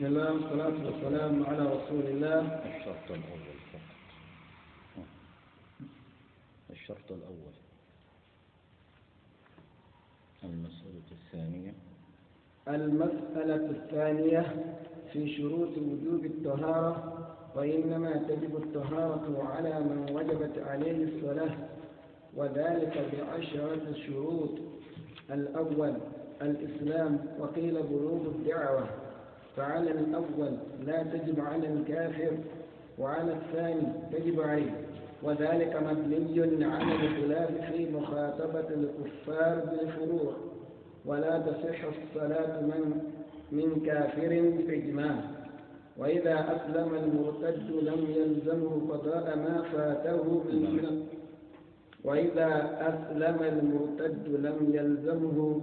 بسم الله والصلاة والسلام على رسول الله. الشرط الأول فقط. الشرط الأول. المسألة الثانية. المسألة الثانية في شروط وجوب الطهارة وإنما تجب الطهارة على من وجبت عليه الصلاة وذلك بعشرة شروط. الأول الإسلام وقيل بلوغ الدعوة. فعلى الأول لا تجب على الكافر وعلى الثاني تجب عليه. وذلك مبني على الخلاف في مخاطبة الكفار بالفروع. ولا تصح الصلاة من من كافر بإجماع. وإذا أسلم المرتد لم يلزمه قضاء ما فاته من وإذا أسلم المرتد لم يلزمه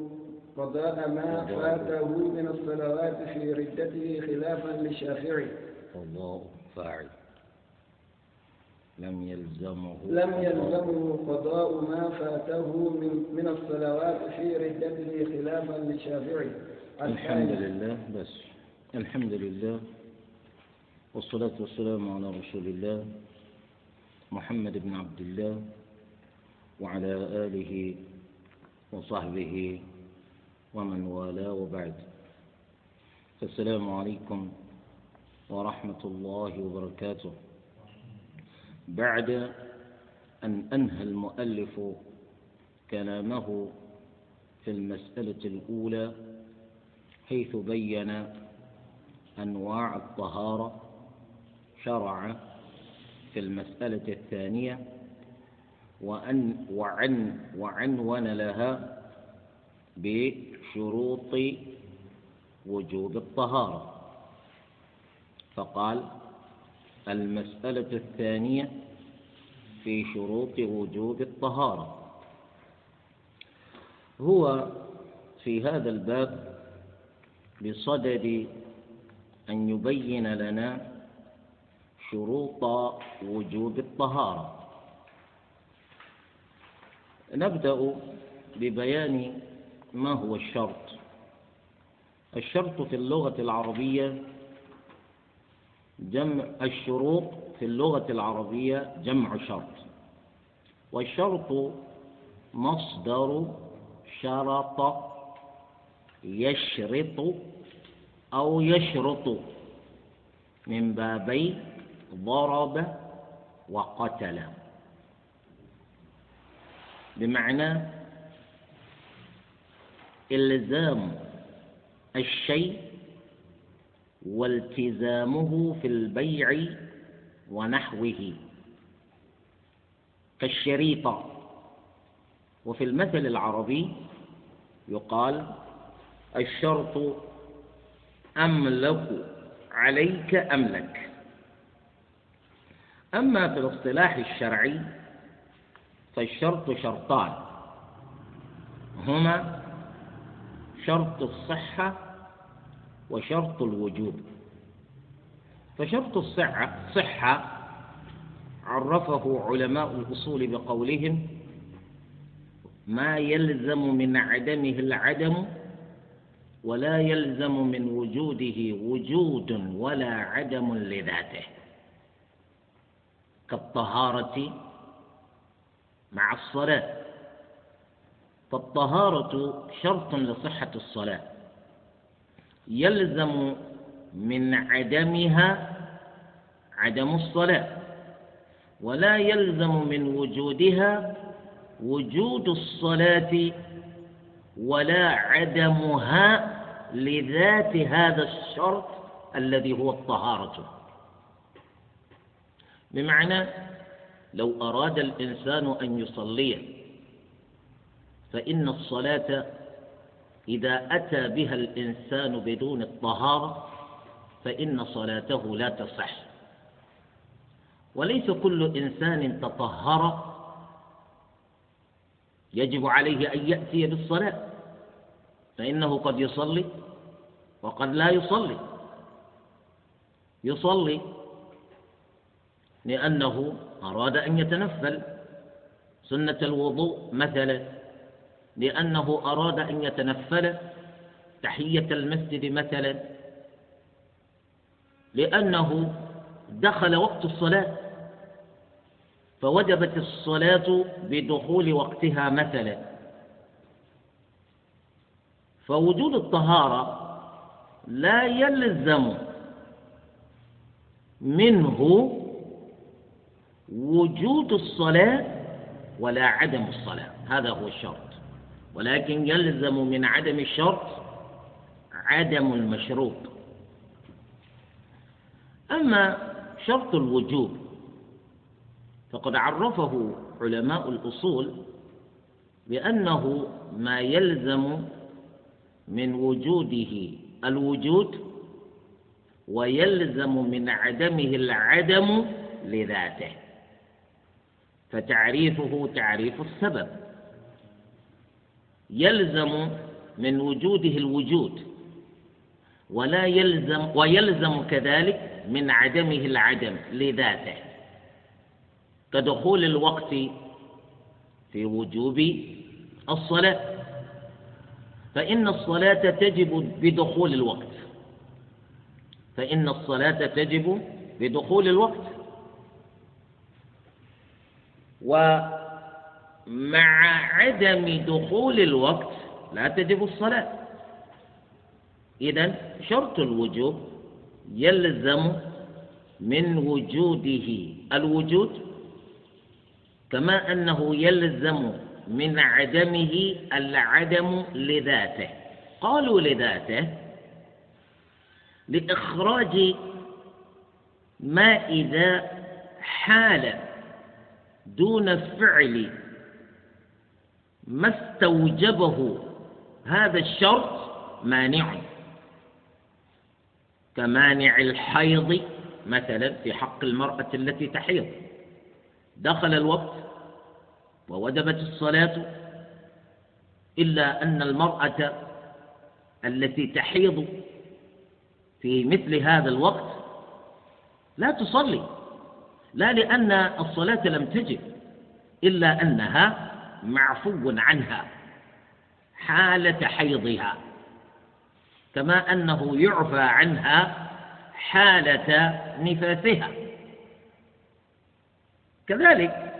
قضاء ما فاته من الصلوات في ردته خلافا للشافعي قضاء فاعل. لم يلزمه. لم يلزمه قضاء ما فاته من من الصلوات في ردته خلافا للشافعي الحمد لله بس. الحمد لله. والصلاة والسلام على رسول الله محمد بن عبد الله وعلى آله وصحبه ومن والاه وبعد. السلام عليكم ورحمة الله وبركاته. بعد أن أنهى المؤلف كلامه في المسألة الأولى حيث بين أنواع الطهارة شرع في المسألة الثانية وأن وعن وعنون لها بشروط وجوب الطهارة. فقال المسألة الثانية في شروط وجوب الطهارة. هو في هذا الباب بصدد أن يبين لنا شروط وجوب الطهارة. نبدأ ببيان ما هو الشرط؟ الشرط في اللغة العربية جمع الشروط في اللغة العربية جمع شرط. والشرط مصدر شرط يشرط أو يشرط من بابي ضرب وقتل. بمعنى إلزام الشيء والتزامه في البيع ونحوه. كالشريطة. وفي المثل العربي يقال الشرط أملك عليك أملك. أما في الاصطلاح الشرعي فالشرط شرطان. هما شرط الصحة وشرط الوجوب. فشرط الصحة صحة عرفه علماء الأصول بقولهم ما يلزم من عدمه العدم ولا يلزم من وجوده وجود ولا عدم لذاته. كالطهارة مع الصلاة. فالطهارة شرط لصحة الصلاة. يلزم من عدمها عدم الصلاة ولا يلزم من وجودها وجود الصلاة ولا عدمها لذات هذا الشرط الذي هو الطهارة. بمعنى لو أراد الإنسان أن يصلي فإن الصلاة إذا أتى بها الإنسان بدون الطهارة فإن صلاته لا تصح. وليس كل إنسان تطهر يجب عليه أن يأتي بالصلاة فإنه قد يصلي وقد لا يصلي. يصلي لأنه أراد أن يتنفل. سنة الوضوء مثلا. لأنه أراد أن يتنفل تحية المسجد مثلا. لأنه دخل وقت الصلاة. فوجبت الصلاة بدخول وقتها مثلا. فوجود الطهارة لا يلزم منه وجود الصلاة ولا عدم الصلاة. هذا هو الشرط. ولكن يلزم من عدم الشرط عدم المشروط. أما شرط الوجوب فقد عرفه علماء الأصول بأنه ما يلزم من وجوده الوجود ويلزم من عدمه العدم لذاته فتعريفه تعريف السبب. يلزم من وجوده الوجود ولا يلزم ويلزم كذلك من عدمه العدم لذاته. كدخول الوقت في وجوب الصلاة فإن الصلاة تجب بدخول الوقت. فإن الصلاة تجب بدخول الوقت. ومع عدم دخول الوقت لا تجب الصلاة. إذا شرط الوجوب يلزم من وجوده الوجود كما أنه يلزم من عدمه العدم لذاته. قالوا لذاته لإخراج ما إذا حال دون فعل ما استوجبه هذا الشرط مانع. كمانع الحيض مثلا في حق المرأة التي تحيض. دخل الوقت ووجبت الصلاة إلا أن المرأة التي تحيض في مثل هذا الوقت لا تصلي. لا لأن الصلاة لم تجب إلا أنها معفو عنها حالة حيضها كما أنه يعفى عنها حالة نفاثها. كذلك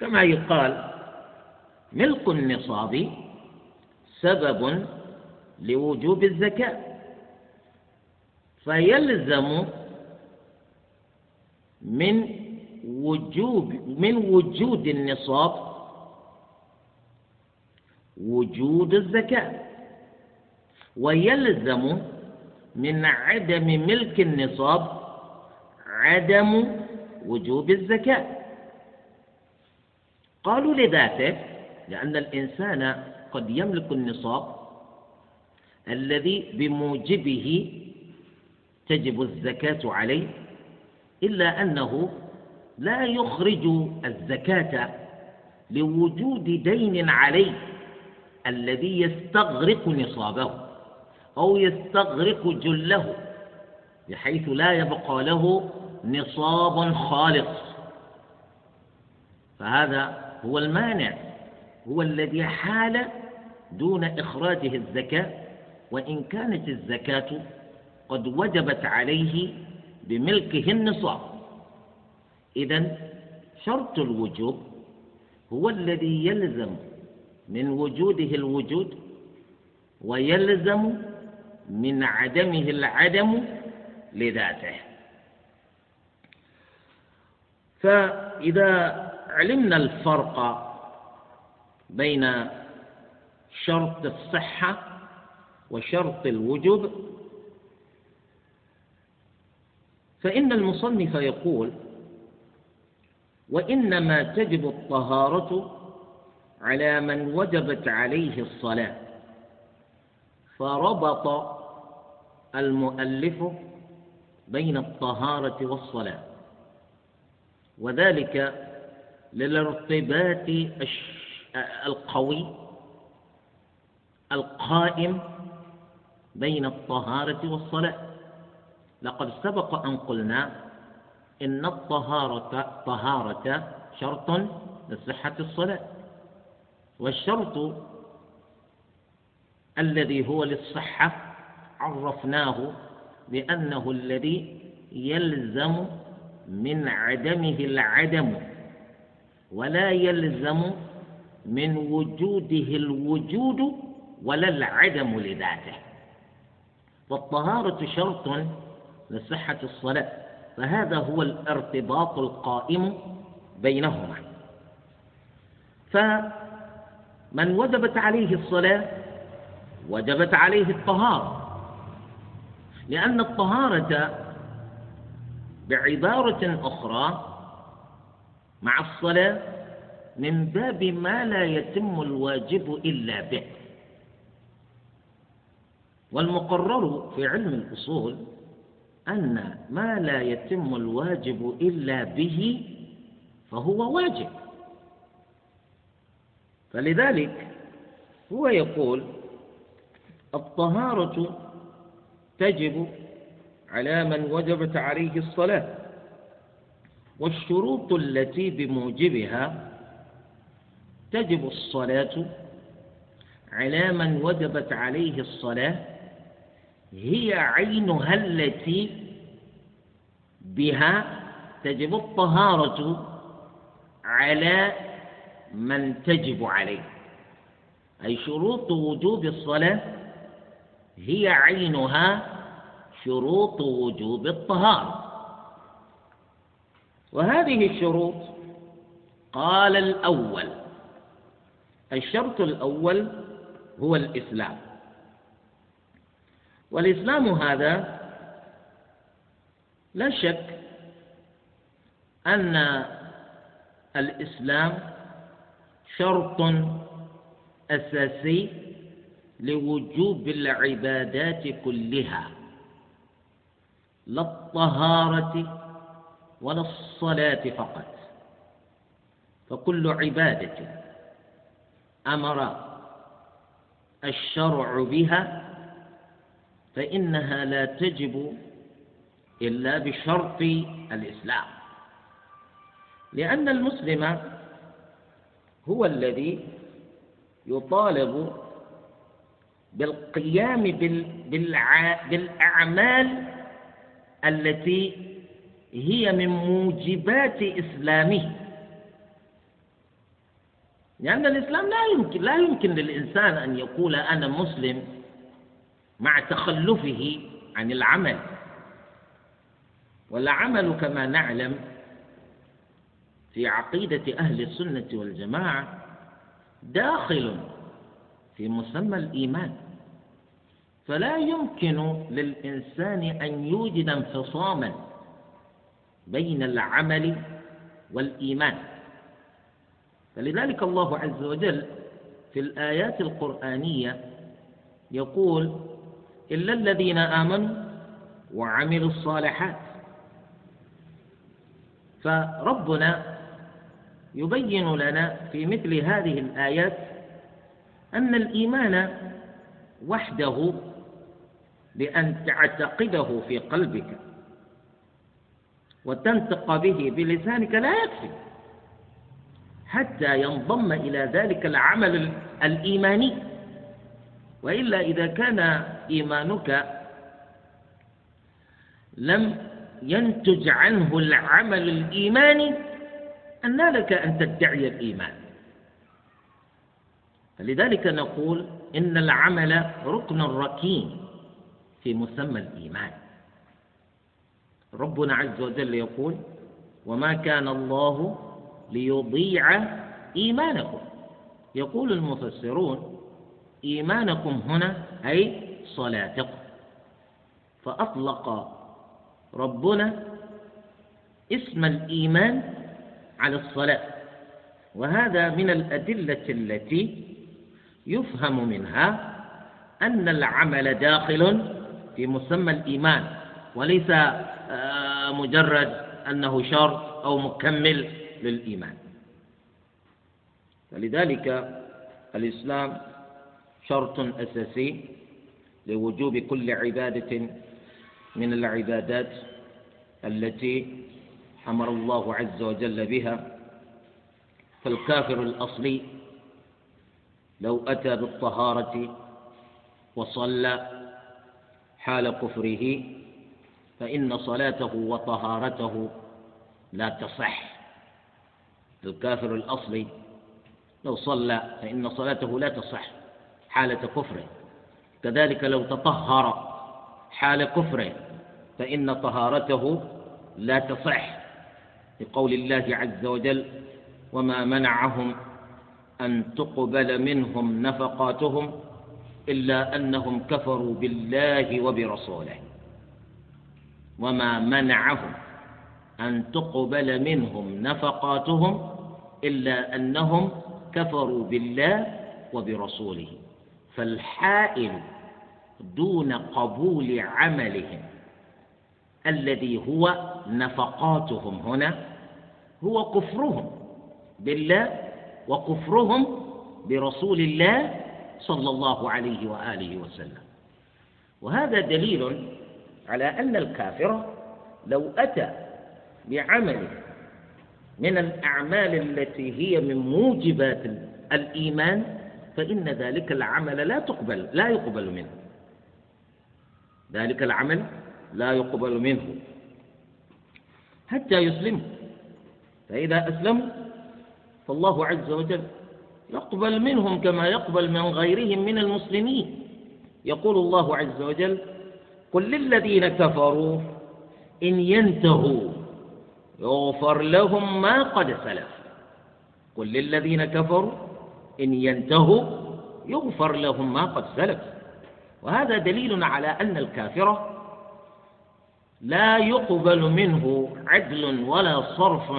كما يقال ملك النصاب سبب لوجوب الزكاة فيلزم من وجوب من وجود النصاب؟ وجود الزكاة. ويلزم من عدم ملك النصاب عدم وجوب الزكاة. قالوا لذاته لأن الإنسان قد يملك النصاب الذي بموجبه تجب الزكاة عليه إلا أنه لا يخرج الزكاة لوجود دين عليه الذي يستغرق نصابه أو يستغرق جله بحيث لا يبقى له نصاب خالص. فهذا هو المانع هو الذي حال دون إخراجه الزكاة وإن كانت الزكاة قد وجبت عليه بملكه النصاب. إذا شرط الوجوب هو الذي يلزم من وجوده الوجود ويلزم من عدمه العدم لذاته. فإذا علمنا الفرق بين شرط الصحة وشرط الوجوب فإن المصنف يقول وإنما تجب الطهارة على من وجبت عليه الصلاة. فربط المؤلف بين الطهارة والصلاة وذلك للارتباط القوي القائم بين الطهارة والصلاة. لقد سبق أن قلنا إن الطهارة طهارة شرط لصحة الصلاة. والشرط الذي هو للصحة عرفناه بأنه الذي يلزم من عدمه العدم ولا يلزم من وجوده الوجود ولا العدم لذاته. والطهارة شرط لصحة الصلاة. فهذا هو الارتباط القائم بينهما. فمن وجبت عليه الصلاة وجبت عليه الطهارة. لأن الطهارة بعبارة أخرى مع الصلاة من باب ما لا يتم الواجب إلا به. والمقرر في علم الأصول أن ما لا يتم الواجب إلا به فهو واجب. فلذلك هو يقول الطهارة تجب على من وجبت عليه الصلاة والشروط التي بموجبها تجب الصلاة على من وجبت عليه الصلاة هي عينها التي بها تجب الطهارة على من تجب عليه. أي شروط وجوب الصلاة هي عينها شروط وجوب الطهارة. وهذه الشروط قال الأول. الشرط الأول هو الإسلام. والإسلام هذا لا شك أن الإسلام شرط أساسي لوجوب العبادات كلها لا الطهارة ولا الصلاة فقط. فكل عبادة أمر الشرع بها فإنها لا تجب إلا بشرط الإسلام. لأن المسلم هو الذي يطالب بالقيام بالأعمال التي هي من موجبات إسلامه. لأن الإسلام لا يمكن لا يمكن للإنسان أن يقول أنا مسلم مع تخلفه عن العمل. والعمل كما نعلم في عقيدة أهل السنة والجماعة داخل في مسمى الإيمان. فلا يمكن للإنسان أن يوجد انفصاما بين العمل والإيمان. فلذلك الله عز وجل في الآيات القرآنية يقول إلا الذين آمنوا وعملوا الصالحات. فربنا يبين لنا في مثل هذه الآيات أن الإيمان وحده بأن تعتقده في قلبك وتنطق به بلسانك لا يكفي حتى ينضم إلى ذلك العمل الإيماني. وإلا إذا كان إيمانك لم ينتج عنه العمل الإيماني أن لك أن تدعي الإيمان. فلذلك نقول إن العمل ركن ركين في مسمى الإيمان. ربنا عز وجل يقول وما كان الله ليضيع إيمانكم. يقول المفسرون إيمانكم هنا أي صلاتكم. فأطلق ربنا اسم الإيمان على الصلاة. وهذا من الأدلة التي يفهم منها أن العمل داخل في مسمى الإيمان وليس آه، مجرد أنه شرط أو مكمل للإيمان. فلذلك الإسلام شرط أساسي لوجوب كل عبادة من العبادات التي أمر الله عز وجل بها. فالكافر الأصلي لو أتى بالطهارة وصلى حال كفره فإن صلاته وطهارته لا تصح. الكافر الأصلي لو صلى فإن صلاته لا تصح. حالة كفره. كذلك لو تطهر حال كفره فإن طهارته لا تصح. لقول الله عز وجل وما منعهم أن تقبل منهم نفقاتهم إلا أنهم كفروا بالله وبرسوله. وما منعهم أن تقبل منهم نفقاتهم إلا أنهم كفروا بالله وبرسوله. فالحائل دون قبول عملهم الذي هو نفقاتهم هنا هو كفرهم بالله وكفرهم برسول الله صلى الله عليه وآله وسلم. وهذا دليل على أن الكافر لو أتى بعمل من الأعمال التي هي من موجبات الإيمان فإن ذلك العمل لا تقبل لا يقبل منه. ذلك العمل لا يقبل منه. حتى يسلموا. فإذا أسلموا فالله عز وجل يقبل منهم كما يقبل من غيرهم من المسلمين. يقول الله عز وجل قل للذين كفروا إن ينتهوا يغفر لهم ما قد سلف. قل للذين كفروا إن ينتهوا يغفر لهم ما قد سلف. وهذا دليل على أن الكافر لا يقبل منه عدل ولا صرف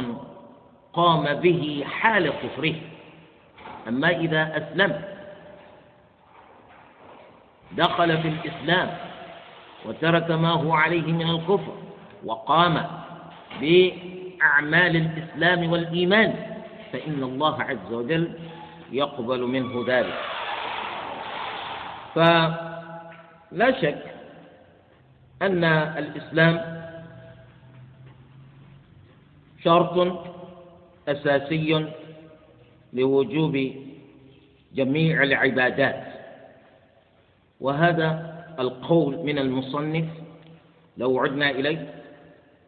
قام به حال كفره. أما إذا أسلم دخل في الإسلام وترك ما هو عليه من الكفر وقام بأعمال الإسلام والإيمان فإن الله عز وجل يقبل منه ذلك. فلا شك أن الإسلام شرط أساسي لوجوب جميع العبادات. وهذا القول من المصنف لو عدنا إليه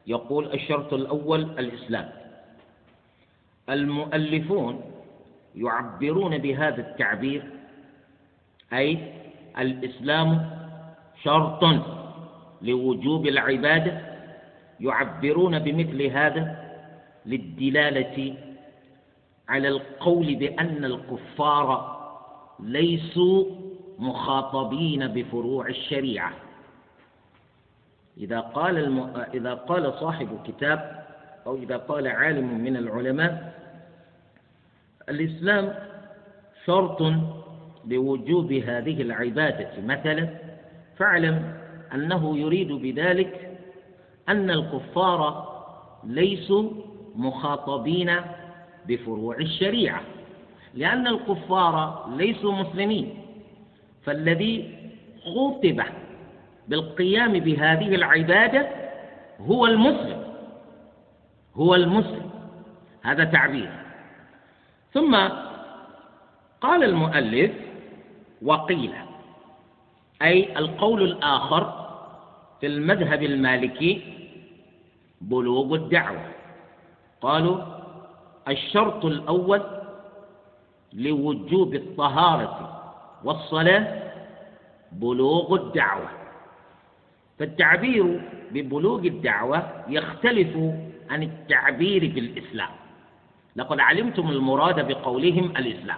يقول الشرط الأول الإسلام. المؤلفون يعبرون بهذا التعبير أي الإسلام شرط لوجوب العبادة يعبرون بمثل هذا للدلالة على القول بأن الكفار ليسوا مخاطبين بفروع الشريعة. إذا قال الم... إذا قال صاحب كتاب أو إذا قال عالم من العلماء الإسلام شرط لوجوب هذه العبادة. مثلا فاعلم أنه يريد بذلك أن الكفار ليسوا مخاطبين بفروع الشريعة. لأن الكفار ليسوا مسلمين فالذي خطب بالقيام بهذه العبادة هو المسلم هو المسلم. هذا تعبير. ثم قال المؤلف وقيل أي القول الآخر في المذهب المالكي بلوغ الدعوة. قالوا الشرط الأول لوجوب الطهارة والصلاة بلوغ الدعوة. فالتعبير ببلوغ الدعوة يختلف عن التعبير بالإسلام. لقد علمتم المراد بقولهم الإسلام.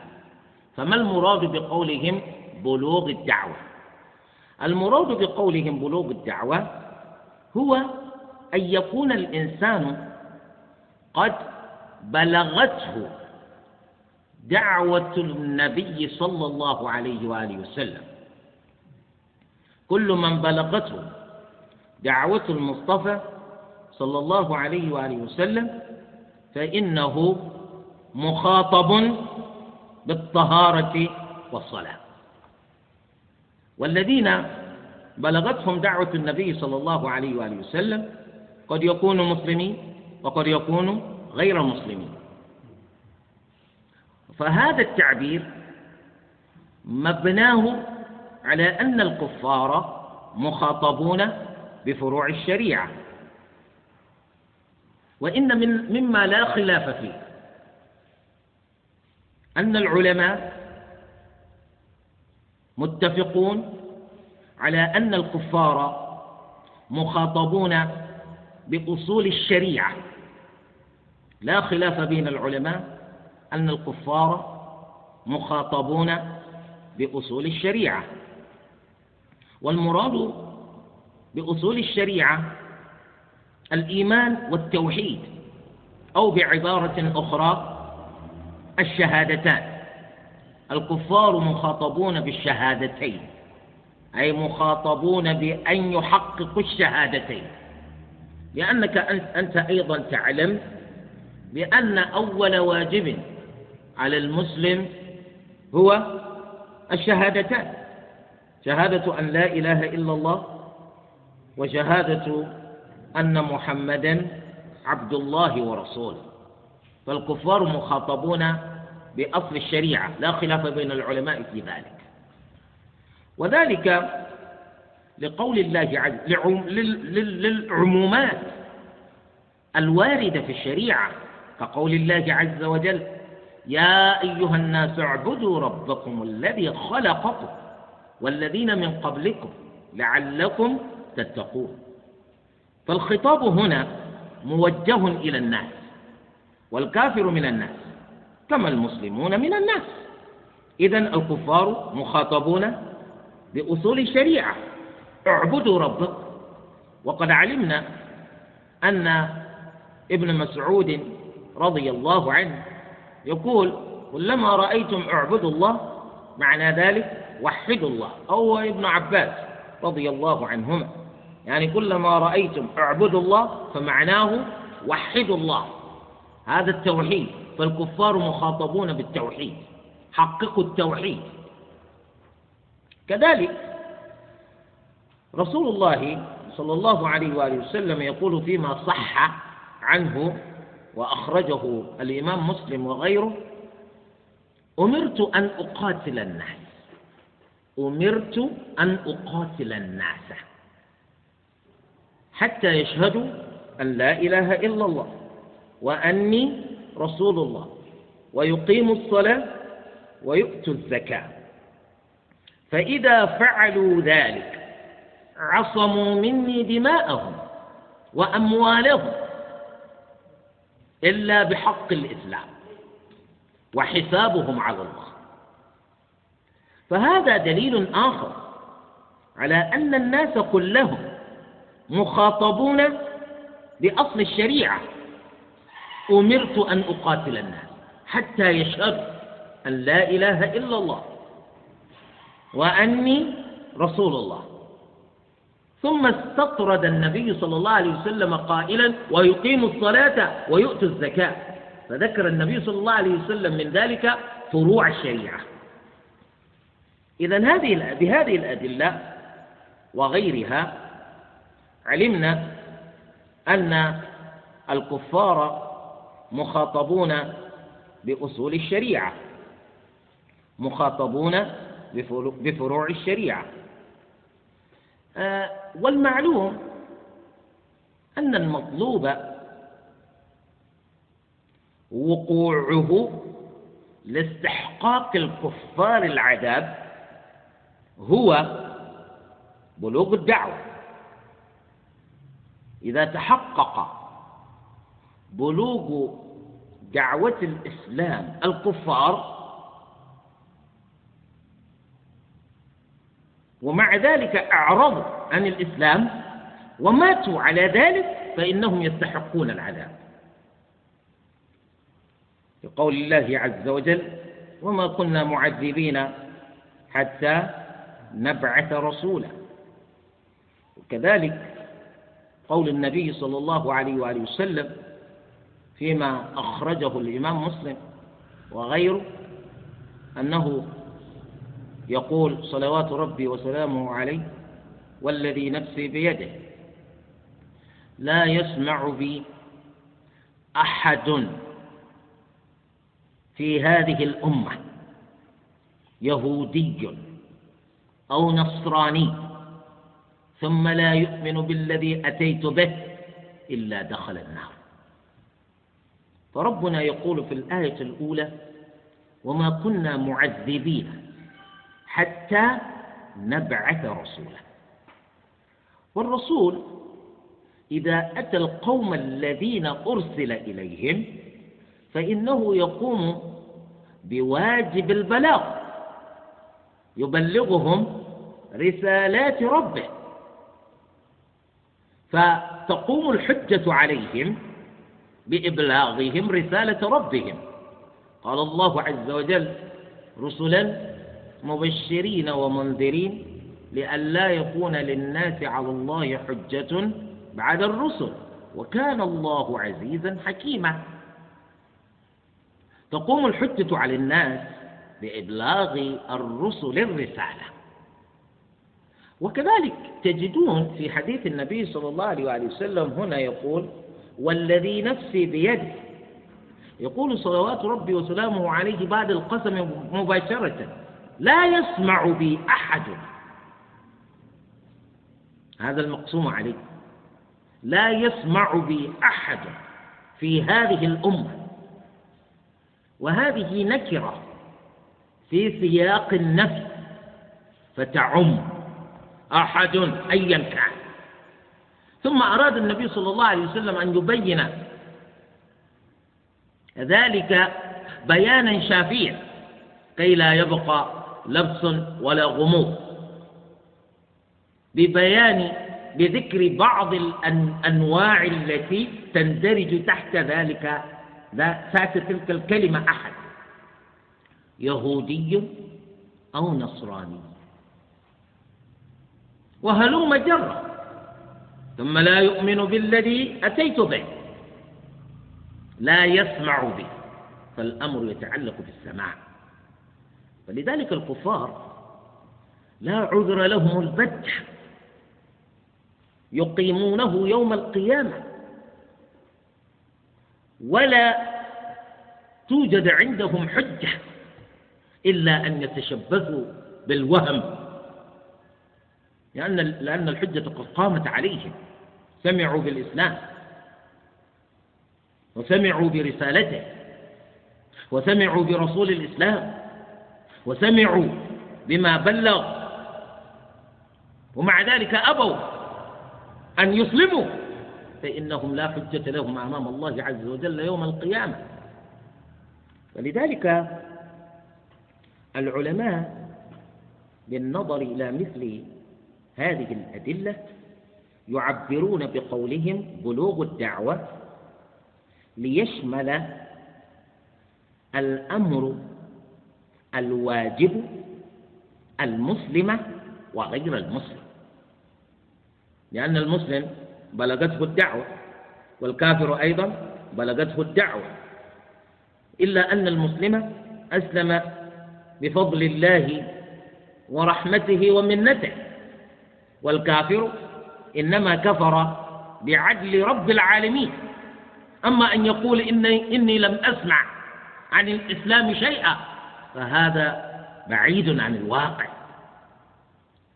فما المراد بقولهم بلوغ الدعوة؟ المراد بقولهم بلوغ الدعوة هو أن يكون الإنسان قد بلغته دعوة النبي صلى الله عليه وآله وسلم. كل من بلغته دعوة المصطفى صلى الله عليه وآله وسلم فإنه مخاطب بالطهارة والصلاة. والذين بلغتهم دعوة النبي صلى الله عليه وآله وسلم قد يكونوا مسلمين وقد يكونوا غير مسلمين. فهذا التعبير مبناه على أن الكفار مخاطبون بفروع الشريعة. وإن من مما لا خلاف فيه. أن العلماء متفقون على أن الكفار مخاطبون بأصول الشريعة. لا خلاف بين العلماء أن الكفار مخاطبون بأصول الشريعة. والمراد بأصول الشريعة الإيمان والتوحيد أو بعبارة أخرى الشهادتان. الكفار مخاطبون بالشهادتين أي مخاطبون بأن يحققوا الشهادتين. لأنك أنت أيضا تعلم بأن أول واجب على المسلم هو الشهادتان. شهادة أن لا إله إلا الله وشهادة أن محمدا عبد الله ورسوله. فالكفار مخاطبون بأصل الشريعة لا خلاف بين العلماء في ذلك. وذلك لقول الله عز للعمومات الواردة في الشريعة كقول الله عز وجل يا أيها الناس اعبدوا ربكم الذي خلقكم والذين من قبلكم لعلكم تتقون. فالخطاب هنا موجه إلى الناس والكافر من الناس كما المسلمون من الناس. إذا الكفار مخاطبون بأصول الشريعة. اعبدوا ربكم وقد علمنا أن ابن مسعود رضي الله عنه يقول كلما رأيتم اعبدوا الله معنى ذلك وحدوا الله. أو ابن عباس رضي الله عنهما. يعني كلما رأيتم اعبدوا الله فمعناه وحدوا الله. هذا التوحيد. فالكفار مخاطبون بالتوحيد. حققوا التوحيد. كذلك رسول الله صلى الله عليه وآله وسلم يقول فيما صح عنه وأخرجه الإمام مسلم وغيره أمرت أن أقاتل الناس. أمرت أن أقاتل الناس. حتى يشهدوا أن لا إله إلا الله وأني رسول الله ويقيموا الصلاة ويؤتوا الزكاة. فإذا فعلوا ذلك عصموا مني دماءهم وأموالهم إلا بحق الإسلام وحسابهم على الله. فهذا دليل آخر على أن الناس كلهم مخاطبون بأصل الشريعة. أمرت أن أقاتل الناس حتى يشهدوا أن لا إله إلا الله وأني رسول الله. ثم استطرد النبي صلى الله عليه وسلم قائلا ويقيم الصلاة ويؤتي الزكاة. فذكر النبي صلى الله عليه وسلم من ذلك فروع الشريعة. إذا هذه بهذه الأدلة وغيرها علمنا أن الكفار مخاطبون بأصول الشريعة مخاطبون بفروع الشريعة. آه، والمعلوم أن المطلوب وقوعه لاستحقاق الكفار العذاب هو بلوغ الدعوة. إذا تحقق بلوغ دعوة الإسلام الكفار ومع ذلك أعرضوا عن الإسلام وماتوا على ذلك فإنهم يستحقون العذاب. لقول الله عز وجل وما كنا معذبين حتى نبعث رسولا. وكذلك قول النبي صلى الله عليه وآله وسلم فيما أخرجه الإمام مسلم وغيره أنه يقول صلوات ربي وسلامه عليه والذي نفسي بيده لا يسمع بي أحد في هذه الأمة يهودي أو نصراني ثم لا يؤمن بالذي أتيت به إلا دخل النار. فربنا يقول في الآية الأولى وما كنا معذبين حتى نبعث رسولا. والرسول إذا أتى القوم الذين أرسل إليهم فإنه يقوم بواجب البلاغ يبلغهم رسالات ربه. فتقوم الحجة عليهم بإبلاغهم رسالة ربهم. قال الله عز وجل رسلا مبشرين ومنذرين لئلا يكون للناس على الله حجة بعد الرسل وكان الله عزيزا حكيما. تقوم الحجة على الناس بإبلاغ الرسل الرسالة. وكذلك تجدون في حديث النبي صلى الله عليه وآله وسلم هنا يقول والذي نفسي بيده يقول صلوات ربي وسلامه عليه بعد القسم مباشرة لا يسمع بي أحد. هذا المقسوم عليه. لا يسمع بي أحد في هذه الأمة. وهذه نكرة في سياق النفس فتعم. أحد أيا كان. ثم أراد النبي صلى الله عليه وسلم أن يبين ذلك بيانا شافيا. كي لا يبقى لبس ولا غموض. ببيان بذكر بعض الأنواع التي تندرج تحت ذلك تحت تلك الكلمة أحد. يهودي أو نصراني. وهلم جرا ثم لا يؤمن بالذي أتيت به. لا يسمع به. فالأمر يتعلق بالسماع. فلذلك الكفار لا عذر لهم البتة يقيمونه يوم القيامة. ولا توجد عندهم حجة إلا أن يتشبثوا بالوهم. لأن لأن الحجة قد قامت عليهم. سمعوا بالإسلام. وسمعوا برسالته. وسمعوا برسول الإسلام. وسمعوا بما بلغ. ومع ذلك أبوا أن يسلموا. فإنهم لا حجة لهم أمام الله عز وجل يوم القيامة. ولذلك العلماء بالنظر إلى مثل هذه الأدلة يعبرون بقولهم بلوغ الدعوة ليشمل الأمر الواجب المسلمة وغير المسلم. لأن المسلم بلغته الدعوة والكافر أيضا بلغته الدعوة. إلا أن المسلم أسلم بفضل الله ورحمته ومنته. والكافر إنما كفر بعدل رب العالمين. أما أن يقول إني, إني لم أسمع عن الإسلام شيئا فهذا بعيد عن الواقع.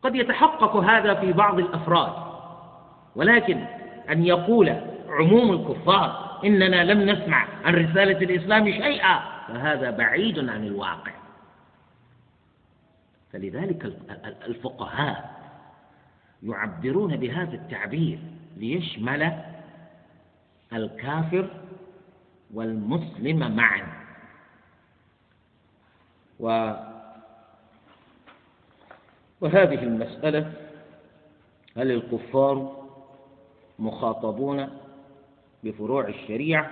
قد يتحقق هذا في بعض الأفراد ولكن أن يقول عموم الكفار إننا لم نسمع عن رسالة الإسلام شيئا فهذا بعيد عن الواقع. فلذلك الفقهاء يعبرون بهذا التعبير ليشمل الكافر والمسلم معا. و وهذه المسألة هل الكفار مخاطبون بفروع الشريعة؟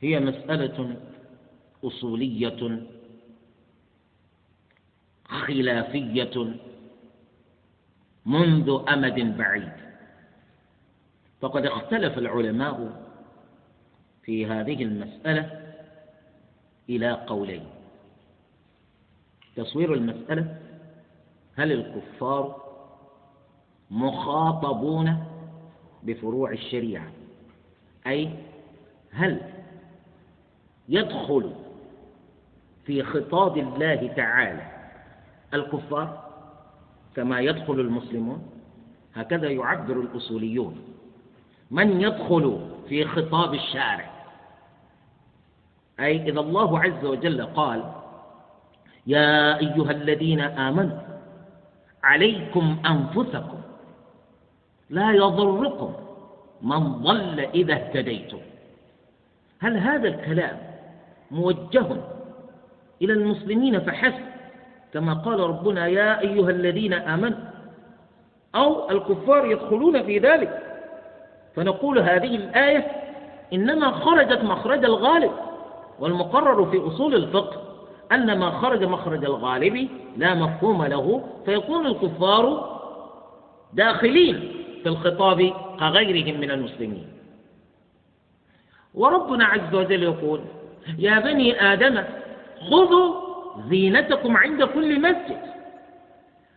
هي مسألة أصولية خلافية منذ أمد بعيد. فقد اختلف العلماء في هذه المسألة إلى قولين. تصوير المسألة هل الكفار مخاطبون بفروع الشريعة؟ أي هل يدخل في خطاب الله تعالى الكفار؟ كما يدخل المسلمون هكذا يعبر الأصوليون. من يدخل في خطاب الشارع؟ أي إذا الله عز وجل قال يا أيها الذين آمنوا عليكم أنفسكم لا يضركم من ضل إذا اهتديتم. هل هذا الكلام موجه إلى المسلمين فحسب كما قال ربنا يا أيها الذين آمنوا أو الكفار يدخلون في ذلك. فنقول هذه الآية إنما خرجت مخرج الغالب والمقرر في أصول الفقه أن ما خرج مخرج الغالب لا مفهوم له فيكون الكفار داخلين في الخطاب كغيرهم من المسلمين. وربنا عز وجل يقول يا بني آدم خذوا زينتكم عند كل مسجد.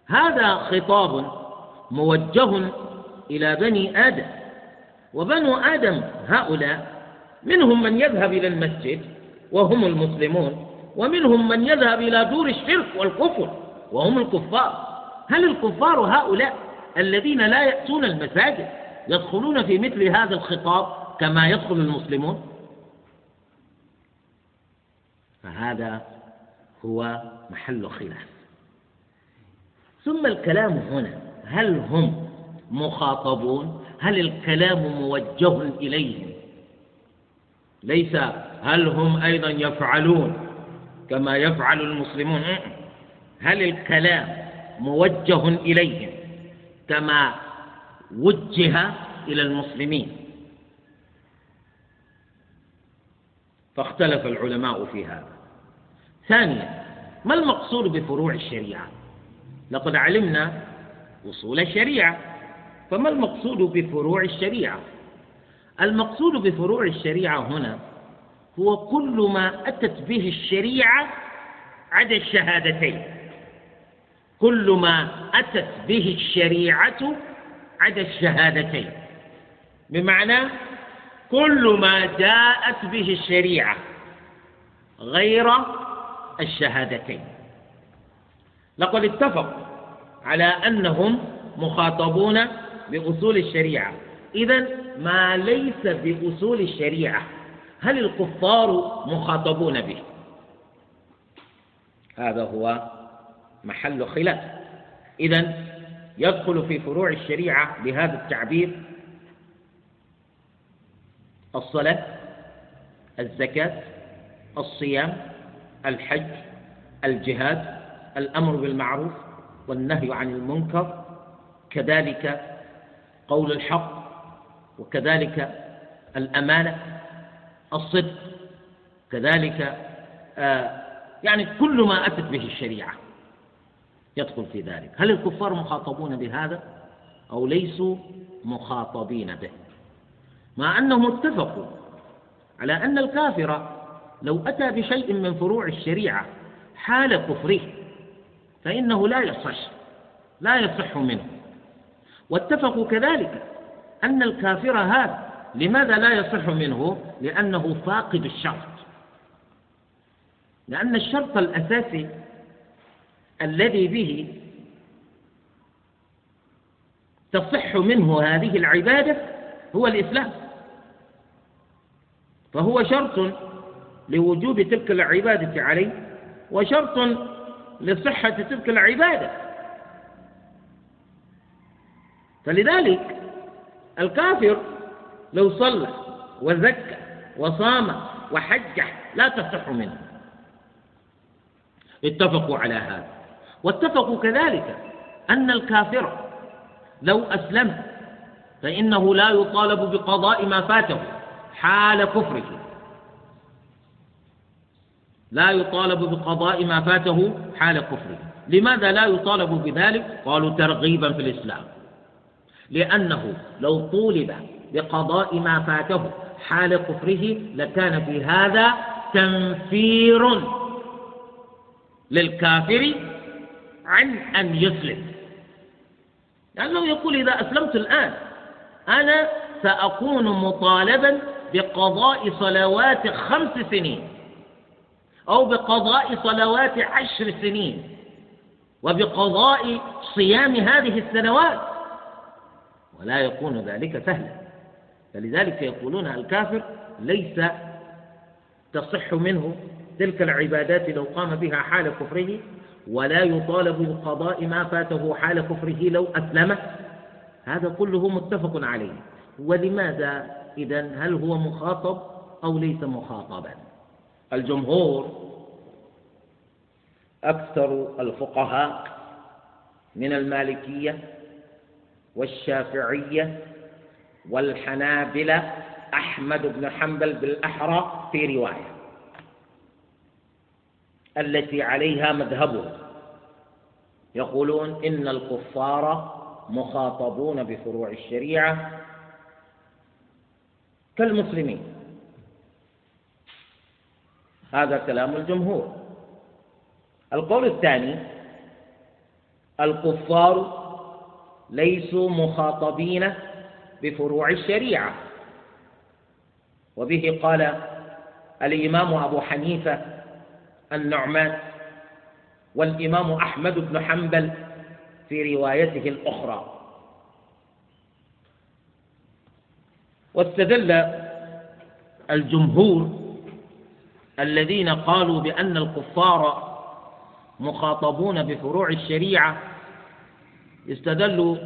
هذا خطاب موجه إلى بني آدم. وبنو آدم هؤلاء منهم من يذهب إلى المسجد وهم المسلمون ومنهم من يذهب إلى دور الشرك والكفر وهم الكفار. هل الكفار هؤلاء الذين لا يأتون المساجد يدخلون في مثل هذا الخطاب كما يدخل المسلمون؟ فهذا هو محل خلاف. ثم الكلام هنا هل هم مخاطبون؟ هل الكلام موجه إليهم؟ ليس هل هم أيضا يفعلون كما يفعل المسلمون؟ هل الكلام موجه إليهم كما وجه إلى المسلمين؟ فاختلف العلماء في هذا. ثانيا ما المقصود بفروع الشريعة؟ لقد علمنا وصول الشريعة. فما المقصود بفروع الشريعة؟ المقصود بفروع الشريعة هنا هو كل ما أتت به الشريعة عدا الشهادتين. كل ما أتت به الشريعة عدا الشهادتين. بمعنى كل ما جاءت به الشريعة غير الشهادتين. لقد اتفقوا على أنهم مخاطبون بأصول الشريعة. إذا ما ليس بأصول الشريعة هل الكفار مخاطبون به؟ هذا هو محل خلاف. إذا يدخل في فروع الشريعة بهذا التعبير الصلاة الزكاة الصيام الحج الجهاد الأمر بالمعروف والنهي عن المنكر كذلك قول الحق وكذلك الأمانة الصدق كذلك آه يعني كل ما أتت به الشريعة يدخل في ذلك. هل الكفار مخاطبون بهذا أو ليسوا مخاطبين به؟ مع أنهم اتفقوا على أن الكافر لو أتى بشيء من فروع الشريعة حال كفره فإنه لا يصح لا يصح منه. واتفقوا كذلك أن الكافر هذا لماذا لا يصح منه؟ لأنه فاقد الشرط. لأن الشرط الأساسي الذي به تصح منه هذه العبادة هو الإسلام. فهو شرط لوجوب تلك العبادة عليه وشرط لصحة تلك العبادة. فلذلك الكافر لو صلى وزكى وصام وحج لا تصح منه. اتفقوا على هذا. واتفقوا كذلك أن الكافر لو أسلم فإنه لا يطالب بقضاء ما فاته حال كفره. لا يطالب بقضاء ما فاته حال كفره. لماذا لا يطالب بذلك؟ قالوا ترغيبا في الإسلام. لأنه لو طولب بقضاء ما فاته حال كفره لكان في هذا تنفير للكافر عن أن يسلم. لأنه يقول إذا أسلمت الآن أنا سأكون مطالبا بقضاء صلوات خمس سنين. أو بقضاء صلوات عشر سنين وبقضاء صيام هذه السنوات ولا يكون ذلك سهلا. فلذلك يقولون الكافر ليس تصح منه تلك العبادات لو قام بها حال كفره ولا يطالب بقضاء ما فاته حال كفره لو أسلم. هذا كله متفق عليه. ولماذا إذا هل هو مخاطب أو ليس مخاطبا؟ الجمهور أكثر الفقهاء من المالكية والشافعية والحنابلة أحمد بن حنبل بالأحرى في رواية التي عليها مذهبه. يقولون إن الكفار مخاطبون بفروع الشريعة كالمسلمين. هذا كلام الجمهور. القول الثاني الكفار ليسوا مخاطبين بفروع الشريعة. وبه قال الإمام أبو حنيفة النعمان والإمام أحمد بن حنبل في روايته الأخرى. واستدل الجمهور الذين قالوا بأن الكفار مخاطبون بفروع الشريعة استدلوا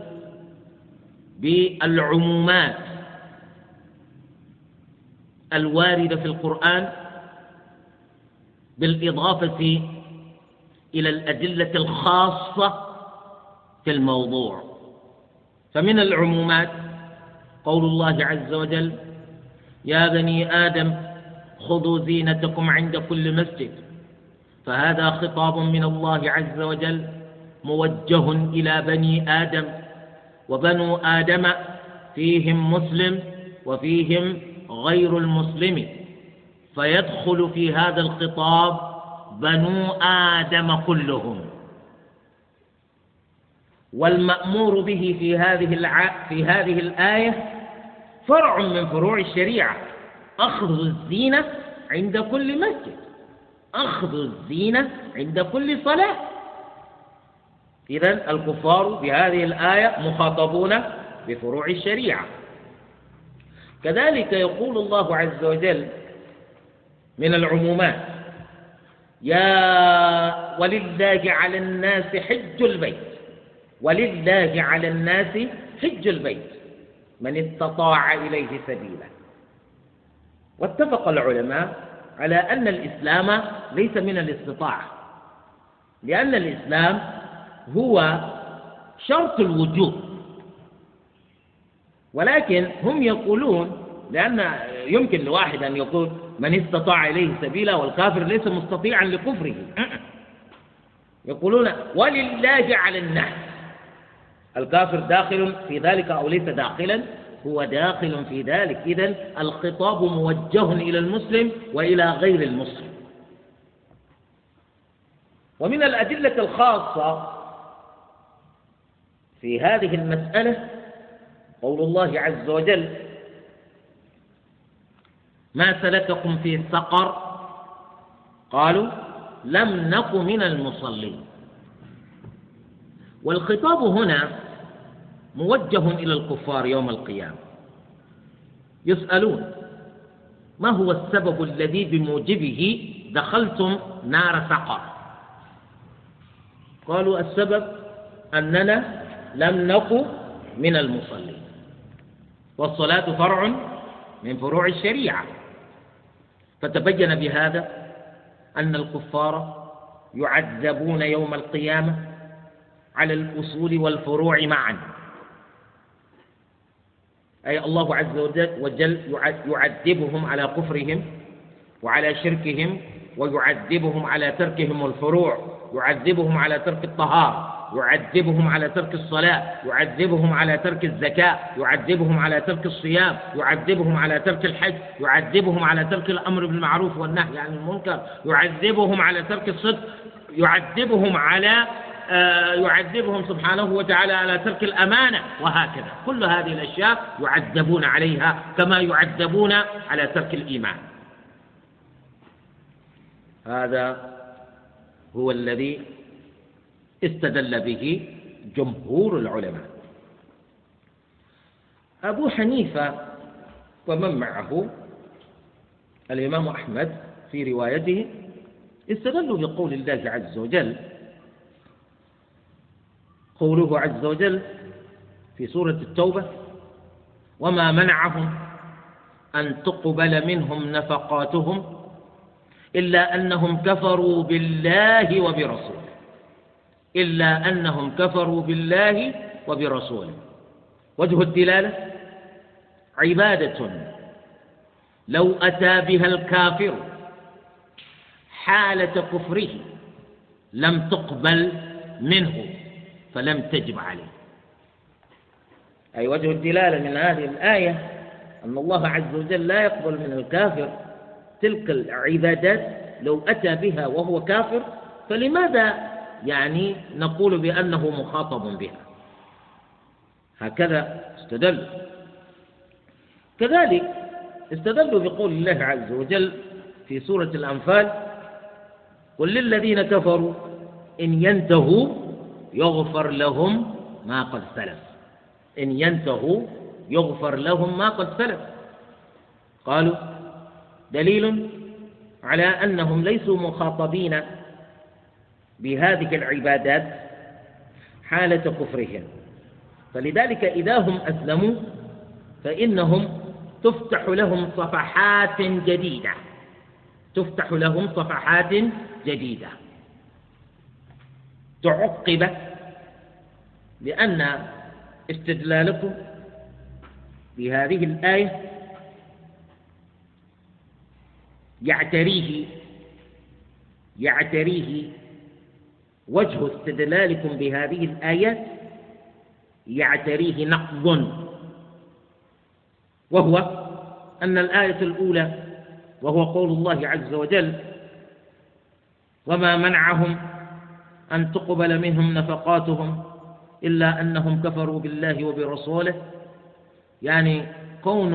بالعمومات الواردة في القرآن بالإضافة إلى الأدلة الخاصة في الموضوع. فمن العمومات قول الله عز وجل يا بني آدم خذوا زينتكم عند كل مسجد. فهذا خطاب من الله عز وجل موجه إلى بني آدم. وبنو آدم فيهم مسلم وفيهم غير المسلم. فيدخل في هذا الخطاب بنو آدم كلهم. والمأمور به في هذه. في هذه الآية فرع من فروع الشريعة. أخذ الزينة عند كل مسجد. أخذ الزينة عند كل صلاة. إذا الكفار بهذه الآية مخاطبون بفروع الشريعة. كذلك يقول الله عز وجل من العمومات يا ولله على الناس حج البيت. ولله على الناس حج البيت. من استطاع إليه سبيلا. واتفق العلماء على أن الإسلام ليس من الاستطاعة لأن الإسلام هو شرط الوجوب. ولكن هم يقولون لأن يمكن لواحد أن يقول من استطاع إليه سبيلا والكافر ليس مستطيعا لكفره. يقولون ولله على الناس الكافر داخل في ذلك أو ليس داخلا؟ هو داخل في ذلك. إذا الخطاب موجه إلى المسلم وإلى غير المسلم. ومن الأدلة الخاصة في هذه المسألة قول الله عز وجل ما سلككم في سقر قالوا لم نك من المصلين. والخطاب هنا موجه إلى الكفار يوم القيامة. يسألون ما هو السبب الذي بموجبه دخلتم نار سقر؟ قالوا السبب أننا لم نك من المصلين. والصلاة فرع من فروع الشريعة. فتبين بهذا أن الكفار يعذبون يوم القيامة على الأصول والفروع معا. أي الله عز وجل يعذبهم على كفرهم وعلى شركهم ويعذبهم على تركهم الفروع يعذبهم على ترك الطهارة يعذبهم على ترك الصلاة يعذبهم على ترك الزكاة يعذبهم على ترك الصيام يعذبهم على ترك الحج يعذبهم على ترك الأمر بالمعروف والنهي عن المنكر يعذبهم على ترك الصدق يعذبهم على يعذبهم سبحانه وتعالى على ترك الأمانة. وهكذا كل هذه الأشياء يعذبون عليها كما يعذبون على ترك الإيمان. هذا هو الذي استدل به جمهور العلماء. أبو حنيفة ومن معه الإمام أحمد في روايته استدلوا بقول الله عز وجل قوله عز وجل في سورة التوبة وما منعهم أن تقبل منهم نفقاتهم إلا أنهم كفروا بالله وبرسوله إلا أنهم كفروا بالله وبرسوله. وجه الدلالة عبادة لو أتى بها الكافر حالة كفره لم تقبل منه. فلم تجب عليه. أي وجه الدلالة من هذه الآية أن الله عز وجل لا يقبل من الكافر تلك العبادات لو أتى بها وهو كافر فلماذا يعني نقول بأنه مخاطب بها؟ هكذا استدل. كذلك استدلوا بقول الله عز وجل في سورة الأنفال قل للذين كفروا إن ينتهوا يغفر لهم ما قد سلف. إن ينتهوا يغفر لهم ما قد سلف. قالوا دليل على أنهم ليسوا مخاطبين بهذه العبادات حالة كفرهم. فلذلك إذا هم أسلموا فإنهم تفتح لهم صفحات جديدة. تفتح لهم صفحات جديدة. تعقب لأن استدلالكم بهذه الآية يعتريه يعتريه وجه استدلالكم بهذه الآيات يعتريه نقض. وهو أن الآية الأولى وهو قول الله عز وجل وما منعهم أن تقبل منهم نفقاتهم إلا أنهم كفروا بالله وبرسوله. يعني كون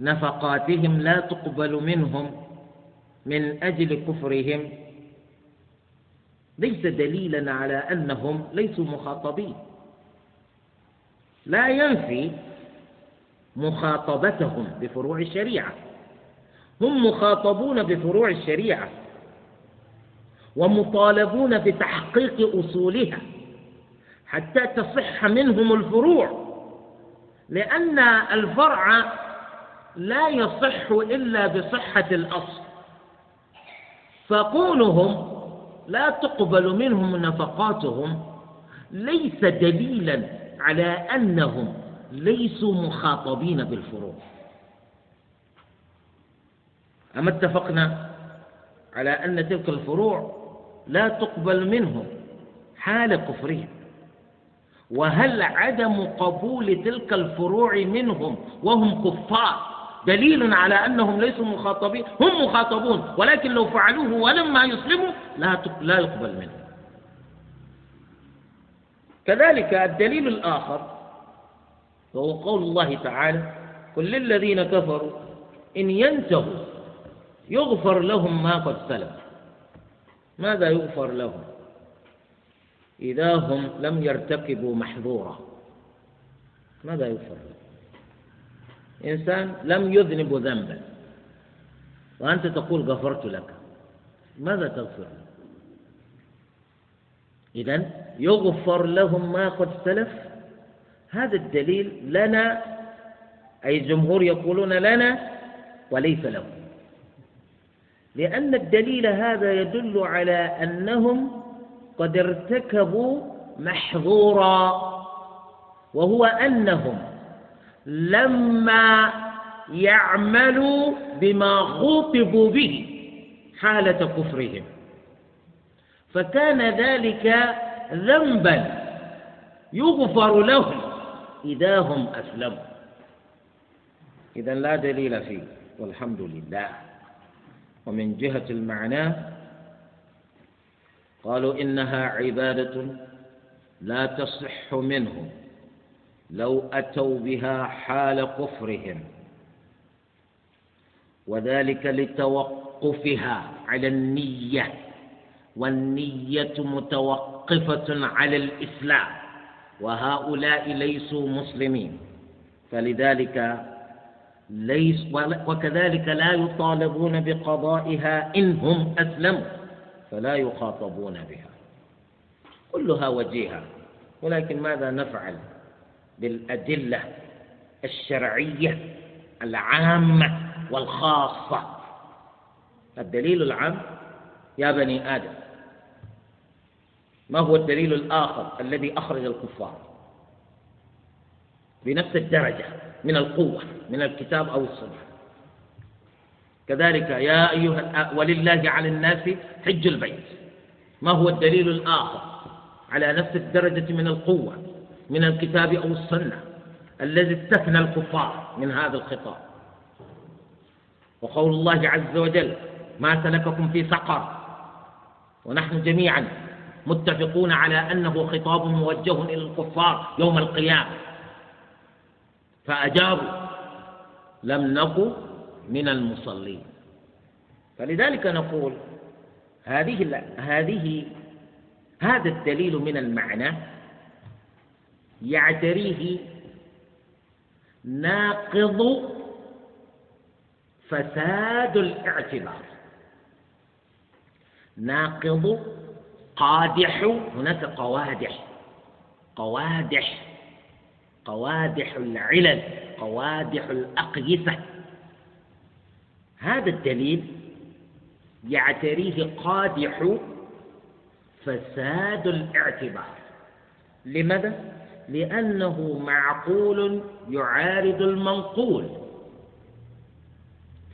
نفقاتهم لا تقبل منهم من أجل كفرهم ليس دليلا على أنهم ليسوا مخاطبين. لا ينفي مخاطبتهم بفروع الشريعة. هم مخاطبون بفروع الشريعة ومطالبون بتحقيق أصولها. حتى تصح منهم الفروع. لأن الفرع لا يصح إلا بصحة الأصل. فقولهم لا تقبل منهم نفقاتهم. ليس دليلا على أنهم ليسوا مخاطبين بالفروع. أما اتفقنا على أن تلك الفروع لا تقبل منهم حال كفرهم. وهل عدم قبول تلك الفروع منهم وهم كفار دليل على أنهم ليسوا مخاطبين؟ هم مخاطبون ولكن لو فعلوه ولما يسلموا لا لا يقبل منهم. كذلك الدليل الآخر وهو قول الله تعالى قل للذين كفروا إن ينتهوا يغفر لهم ما قد سلف. ماذا يغفر لهم؟ إذا هم لم يرتكبوا محظورا. ماذا لهم إنسان لم يذنب ذنبا. وأنت تقول غفرت لك. ماذا تغفر له؟ إذا يغفر لهم ما قد سلف. هذا الدليل لنا. أي الجمهور يقولون لنا وليس له لأن الدليل هذا يدل على أنهم قد ارتكبوا محظورا وهو أنهم لما يعملوا بما خوطبوا به حالة كفرهم. فكان ذلك ذنبا يغفر لهم إذا هم أسلموا. إذا لا دليل فيه والحمد لله. ومن جهة المعنى قالوا إنها عبادة لا تصح منهم لو أتوا بها حال كفرهم. وذلك لتوقفها على النية. والنية متوقفة على الإسلام. وهؤلاء ليسوا مسلمين. فلذلك ليس وكذلك لا يطالبون بقضائها إن هم أسلموا. فلا يخاطبون بها. كلها وجيهة. ولكن ماذا نفعل بالأدلة الشرعية العامة والخاصة؟ الدليل العام يا بني آدم. ما هو الدليل الآخر الذي أخرج الكفار؟ بنفس الدرجة من القوة من الكتاب أو السنة. كذلك يا أيها ولله على الناس حج البيت. ما هو الدليل الآخر على نفس الدرجة من القوة من الكتاب أو السنة الذي استثنى الكفار من هذا الخطاب؟ وقول الله عز وجل ما سلككم في سقر. ونحن جميعا متفقون على أنه خطاب موجه إلى الكفار يوم القيامة. فأجابوا لم نكن من المصلين. فلذلك نقول هذه هذه هذا الدليل من المعنى يعتريه ناقض فساد الاعتبار. ناقض قادح هناك قوادح قوادح قوادح العلل قوادح الأقيسة. هذا الدليل يعتريه قادح فساد الاعتبار. لماذا؟ لأنه معقول يعارض المنقول.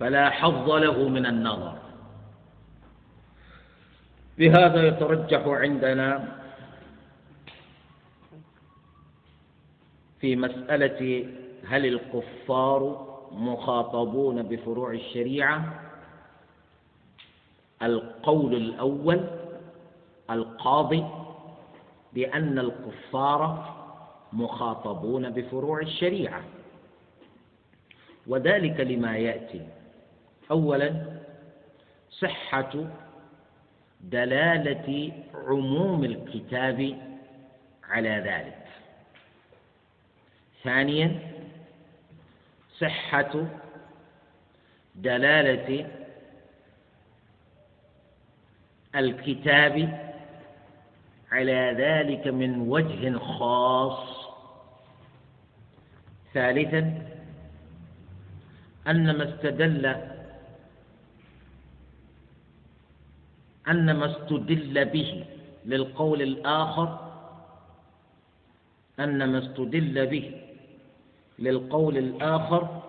فلا حظ له من النظر. بهذا يترجح عندنا في مسألة هل الكفار مخاطبون بفروع الشريعة. القول الأول القاضي بأن الكفار مخاطبون بفروع الشريعة. وذلك لما يأتي. أولا صحة دلالة عموم الكتاب على ذلك. ثانيا صحة دلالة الكتاب على ذلك من وجه خاص. ثالثا أن ما استدل أن ما استدل به للقول الآخر أن ما استدل به للقول الآخر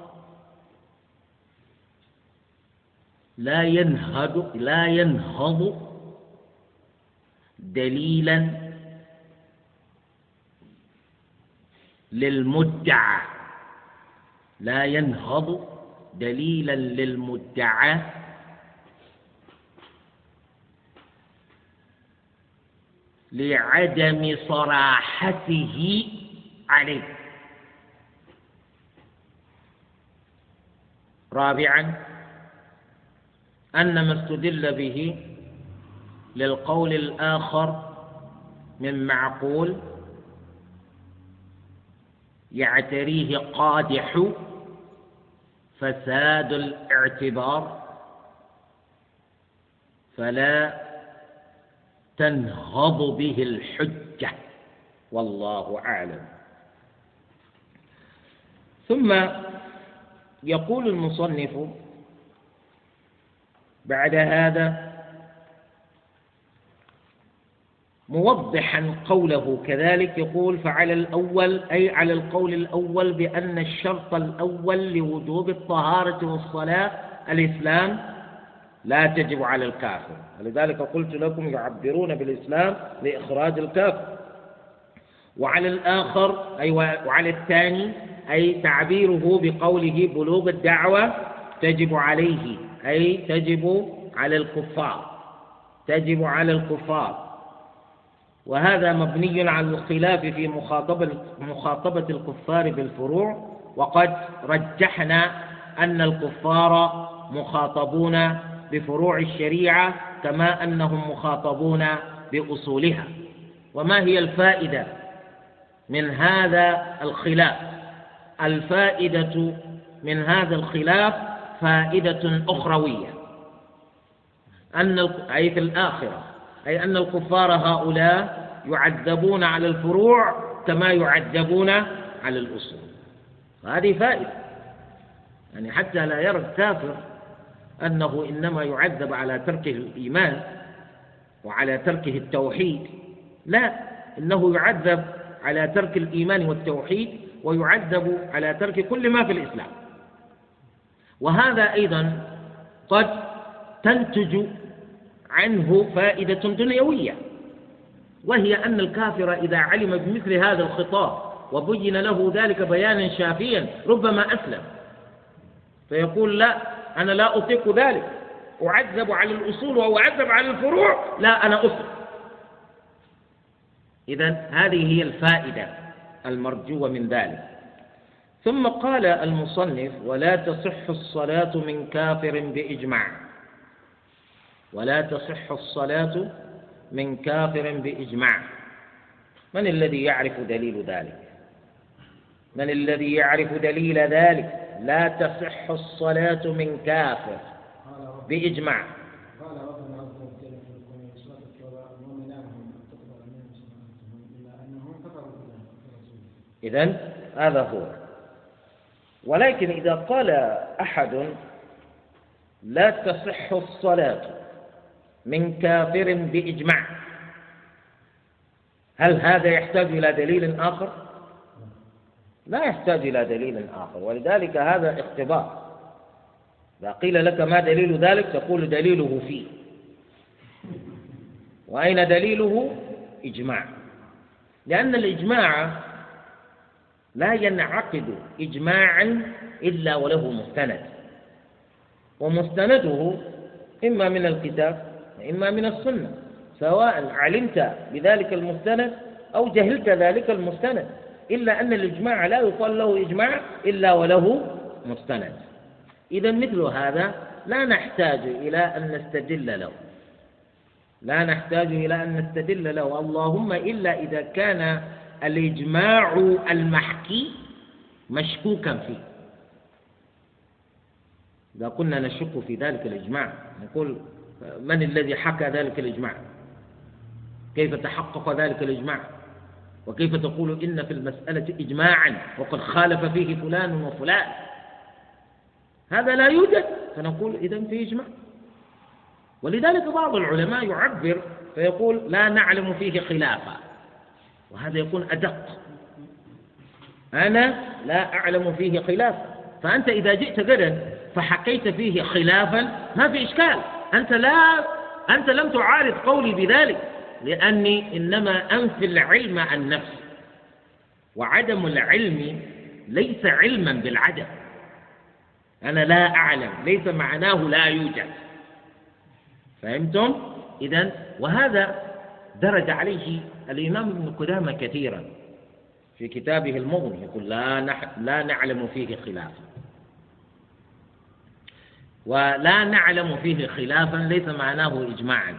لا ينهض لا ينهض دليلا للمدعى. لا ينهض دليلا للمدعى. لعدم صراحته عليه. رابعا أن ما استدل به للقول الآخر من معقول يعتريه قادح فساد الاعتبار فلا تنهض به الحجة والله أعلم. ثم يقول المصنف بعد هذا موضحا قوله كذلك يقول فعلى الأول أي على القول الأول بأن الشرط الأول لوجوب الطهارة والصلاة الإسلام لا تجب على الكافر. ولذلك قلت لكم يعبرون بالإسلام لإخراج الكافر. وعلى الآخر أي وعلى الثاني أي تعبيره بقوله بلوغ الدعوة تجب عليه أي تجب على الكفار تجب على الكفار. وهذا مبني على الخلاف في مخاطبة مخاطبة الكفار بالفروع وقد رجحنا أن الكفار مخاطبون بفروع الشريعة كما أنهم مخاطبون بأصولها. وما هي الفائدة من هذا الخلاف؟ الفائدة من هذا الخلاف فائدة أخروية. أن أي في الآخرة أي أن الكفار هؤلاء يعذبون على الفروع كما يعذبون على الأصول هذه فائدة. يعني حتى لا يرى الكافر أنه إنما يعذب على تركه الإيمان وعلى تركه التوحيد. لا إنه يعذب على ترك الإيمان والتوحيد ويعذب على ترك كل ما في الإسلام. وهذا أيضا قد تنتج عنه فائدة دنيوية وهي أن الكافر إذا علم بمثل هذا الخطاب وبين له ذلك بيانا شافيا ربما أسلم. فيقول لا أنا لا أطيق ذلك. أعذب على الأصول وأعذب على الفروع لا أنا أسلم. إذا هذه هي الفائدة. المرجوة من ذلك. ثم قال المصنف ولا تصح الصلاة من كافر بإجماع. ولا تصح الصلاة من كافر بإجماع. من الذي يعرف دليل ذلك؟ من الذي يعرف دليل ذلك؟ لا تصح الصلاة من كافر بإجماع. إذن هذا هو ولكن إذا قال أحد لا تصح الصلاة من كافر بإجماع هل هذا يحتاج إلى دليل آخر؟ لا يحتاج إلى دليل آخر ولذلك هذا اختبار إذا قيل لك ما دليل ذلك تقول دليله فيه وأين دليله؟ إجماع لأن الإجماع لا ينعقد إجماعا إلا وله مستند. ومستنده إما من الكتاب وإما من السنة سواء علمت بذلك المستند أو جهلت ذلك المستند إلا أن الإجماع لا يقال له إجماع إلا وله مستند. إذا مثل هذا لا نحتاج إلى أن نستدل له. لا نحتاج إلى أن نستدل له. اللهم إلا إذا كان الإجماع المحكي مشكوكا فيه. إذا كنا نشك في ذلك الإجماع نقول من الذي حكى ذلك الإجماع؟ كيف تحقق ذلك الإجماع؟ وكيف تقول إن في المسألة إجماعا وقد خالف فيه فلان وفلان؟ هذا لا يوجد. فنقول إذا في إجماع. ولذلك بعض العلماء يعبر فيقول لا نعلم فيه خلافا. وهذا يكون أدق. أنا لا أعلم فيه خلافا. فأنت إذا جئت غدا فحكيت فيه خلافا ما في إشكال. أنت لا أنت لم تعارض قولي بذلك. لأني إنما أنفي العلم عن نفسي. وعدم العلم ليس علما بالعدم. أنا لا أعلم. ليس معناه لا يوجد. فهمتم؟ إذا وهذا درج عليه الإمام ابن قدامة كثيرا في كتابه المغني يقول لا نح... لا نعلم فيه خلافا. ولا نعلم فيه خلافا ليس معناه إجماعا.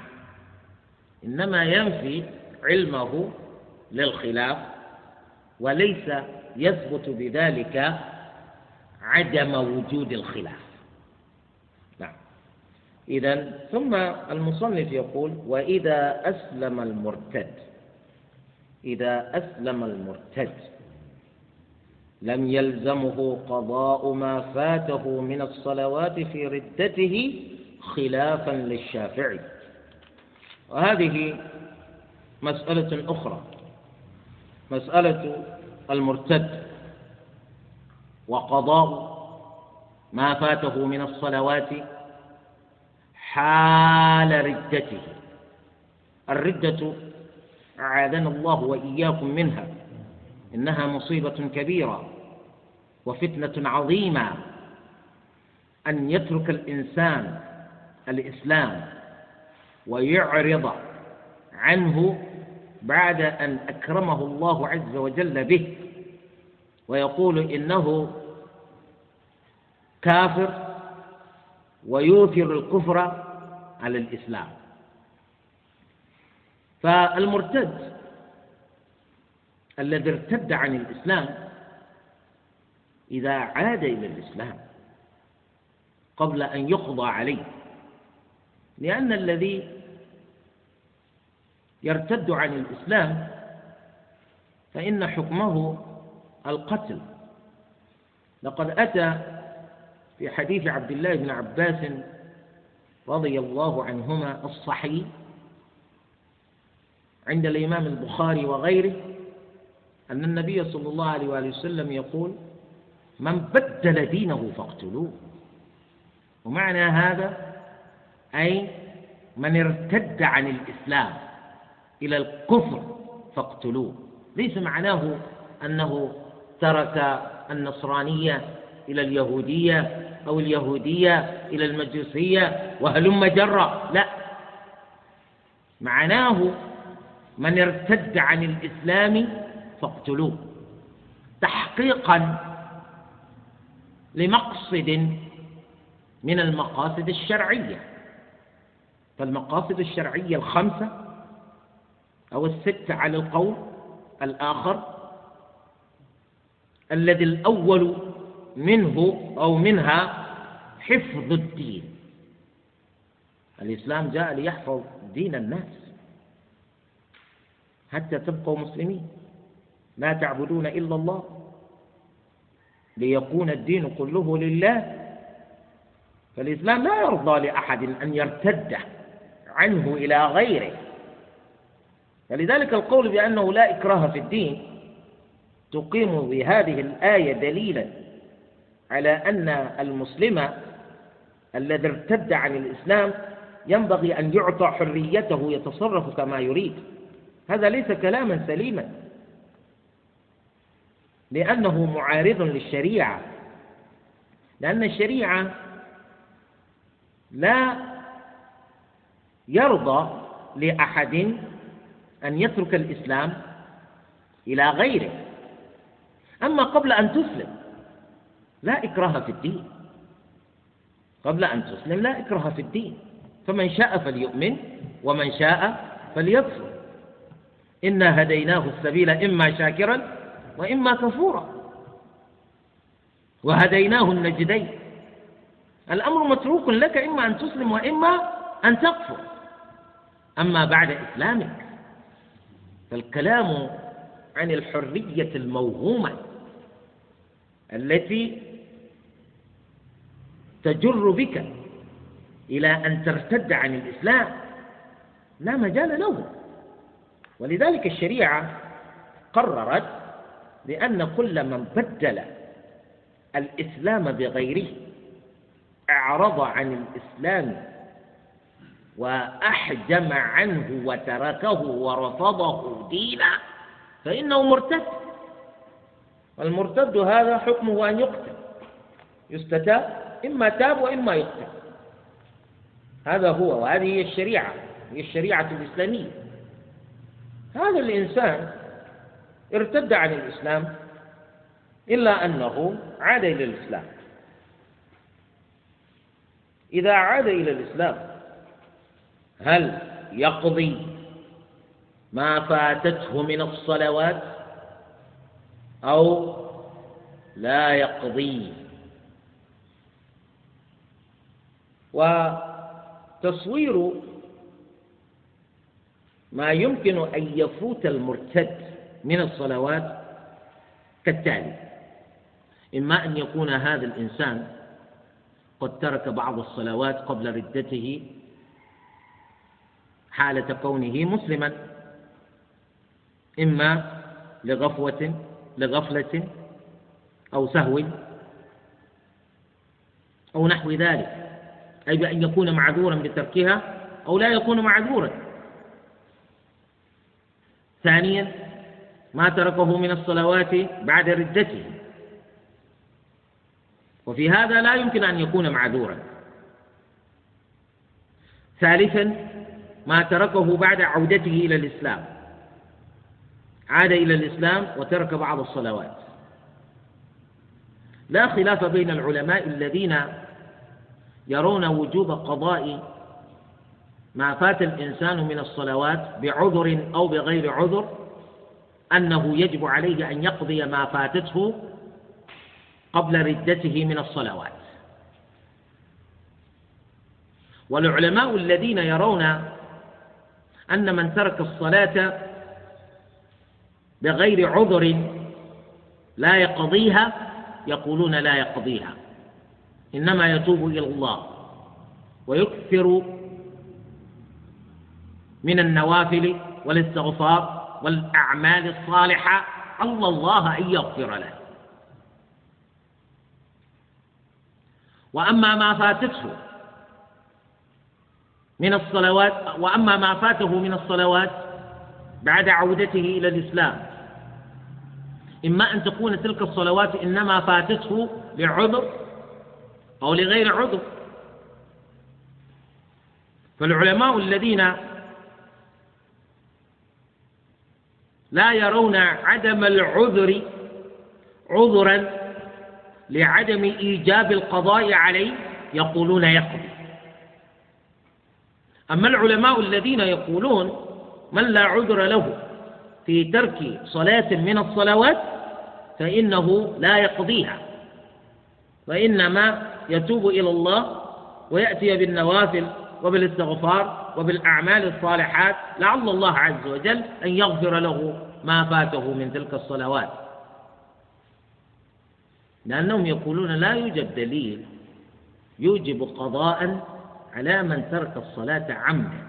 إنما ينفي علمه للخلاف وليس يثبت بذلك عدم وجود الخلاف. إذا ثم المصنف يقول وإذا أسلم المرتد. إذا أسلم المرتد. لم يلزمه قضاء ما فاته من الصلوات في ردته خلافا للشافعي. وهذه مسألة أخرى. مسألة المرتد. وقضاء ما فاته من الصلوات حال ردته. الردة أعاذنا الله وإياكم منها. إنها مصيبة كبيرة وفتنة عظيمة. أن يترك الإنسان الإسلام ويعرض عنه بعد أن أكرمه الله عز وجل به. ويقول إنه كافر ويوثر الكفر على الإسلام. فالمرتد الذي ارتد عن الإسلام إذا عاد إلى الإسلام قبل أن يقضى عليه لأن الذي يرتد عن الإسلام فإن حكمه القتل. لقد أتى في حديث عبد الله بن عباس رضي الله عنهما الصحيح عند الإمام البخاري وغيره أن النبي صلى الله عليه وآله وسلم يقول من بدل دينه فاقتلوه. ومعنى هذا أي من ارتد عن الإسلام إلى الكفر فاقتلوه. ليس معناه أنه ترك النصرانية إلى اليهودية أو اليهودية إلى المجوسية وهلم جرا. لا. معناه من ارتد عن الإسلام فاقتلوه. تحقيقا لمقصد من المقاصد الشرعية. فالمقاصد الشرعية الخمسة أو الستة على القول الآخر الذي الأول منه أو منها حفظ الدين. الإسلام جاء ليحفظ دين الناس حتى تبقوا مسلمين. لا تعبدون إلا الله ليكون الدين كله لله. فالإسلام لا يرضى لأحد أن يرتد عنه إلى غيره. فلذلك القول بأنه لا إكراه في الدين تقيم بهذه الآية دليلا. على أن المسلم الذي ارتد عن الإسلام ينبغي أن يعطى حريته يتصرف كما يريد. هذا ليس كلاما سليما. لأنه معارض للشريعة. لأن الشريعة لا يرضى لأحد أن يترك الإسلام إلى غيره. أما قبل أن تسلم لا إكراه في الدين. قبل أن تسلم لا إكراه في الدين. فمن شاء فليؤمن ومن شاء فليكفر. إنا هديناه السبيل إما شاكرا وإما كفورا. وهديناه النجدين. الأمر متروك لك إما أن تسلم وإما أن تكفر. أما بعد إسلامك فالكلام عن الحرية الموهومة التي تجر بك إلى أن ترتد عن الإسلام لا مجال له. ولذلك الشريعة قررت بأن كل من بدل الإسلام بغيره أعرض عن الإسلام وأحجم عنه وتركه ورفضه دينا فإنه مرتد. والمرتد هذا حكمه أن يقتل يستتاب. إما تاب وإما يقتل. هذا هو وهذه هي الشريعة هي الشريعة الإسلامية. هذا الإنسان ارتد عن الإسلام إلا أنه عاد إلى الإسلام. إذا عاد إلى الإسلام هل يقضي ما فاتته من الصلوات؟ أو لا يقضي وتصوير ما يمكن أن يفوت المرتد من الصلوات كالتالي. إما أن يكون هذا الإنسان قد ترك بعض الصلوات قبل ردته حالة كونه مسلما إما لغفوة لغفلة أو سهو أو نحو ذلك. أي بأن يكون معذورا بتركها أو لا يكون معذورا. ثانيا ما تركه من الصلوات بعد ردته. وفي هذا لا يمكن أن يكون معذورا. ثالثا ما تركه بعد عودته إلى الإسلام. عاد إلى الإسلام وترك بعض الصلوات. لا خلاف بين العلماء الذين يرون وجوب قضاء ما فات الإنسان من الصلوات بعذر أو بغير عذر أنه يجب عليه أن يقضي ما فاتته قبل ردته من الصلوات. والعلماء الذين يرون أن من ترك الصلاة بغير عذر لا يقضيها يقولون لا يقضيها. إنما يتوب إلى الله ويكثر من النوافل والاستغفار والأعمال الصالحة. الله الله أن يغفر له. وأما ما فاتته من الصلوات وأما ما فاته من الصلوات بعد عودته إلى الإسلام. إما أن تكون تلك الصلوات إنما فاتته لعذر أو لغير عذر فالعلماء الذين لا يرون عدم العذر عذرا لعدم إيجاب القضاء عليه يقولون يقضي. أما العلماء الذين يقولون من لا عذر له في ترك صلاة من الصلوات فإنه لا يقضيها. وإنما يتوب إلى الله ويأتي بالنوافل وبالاستغفار وبالأعمال الصالحات لعل الله عز وجل أن يغفر له ما فاته من تلك الصلوات. لأنهم يقولون لا يوجد دليل يوجب قضاء على من ترك الصلاة عمدا.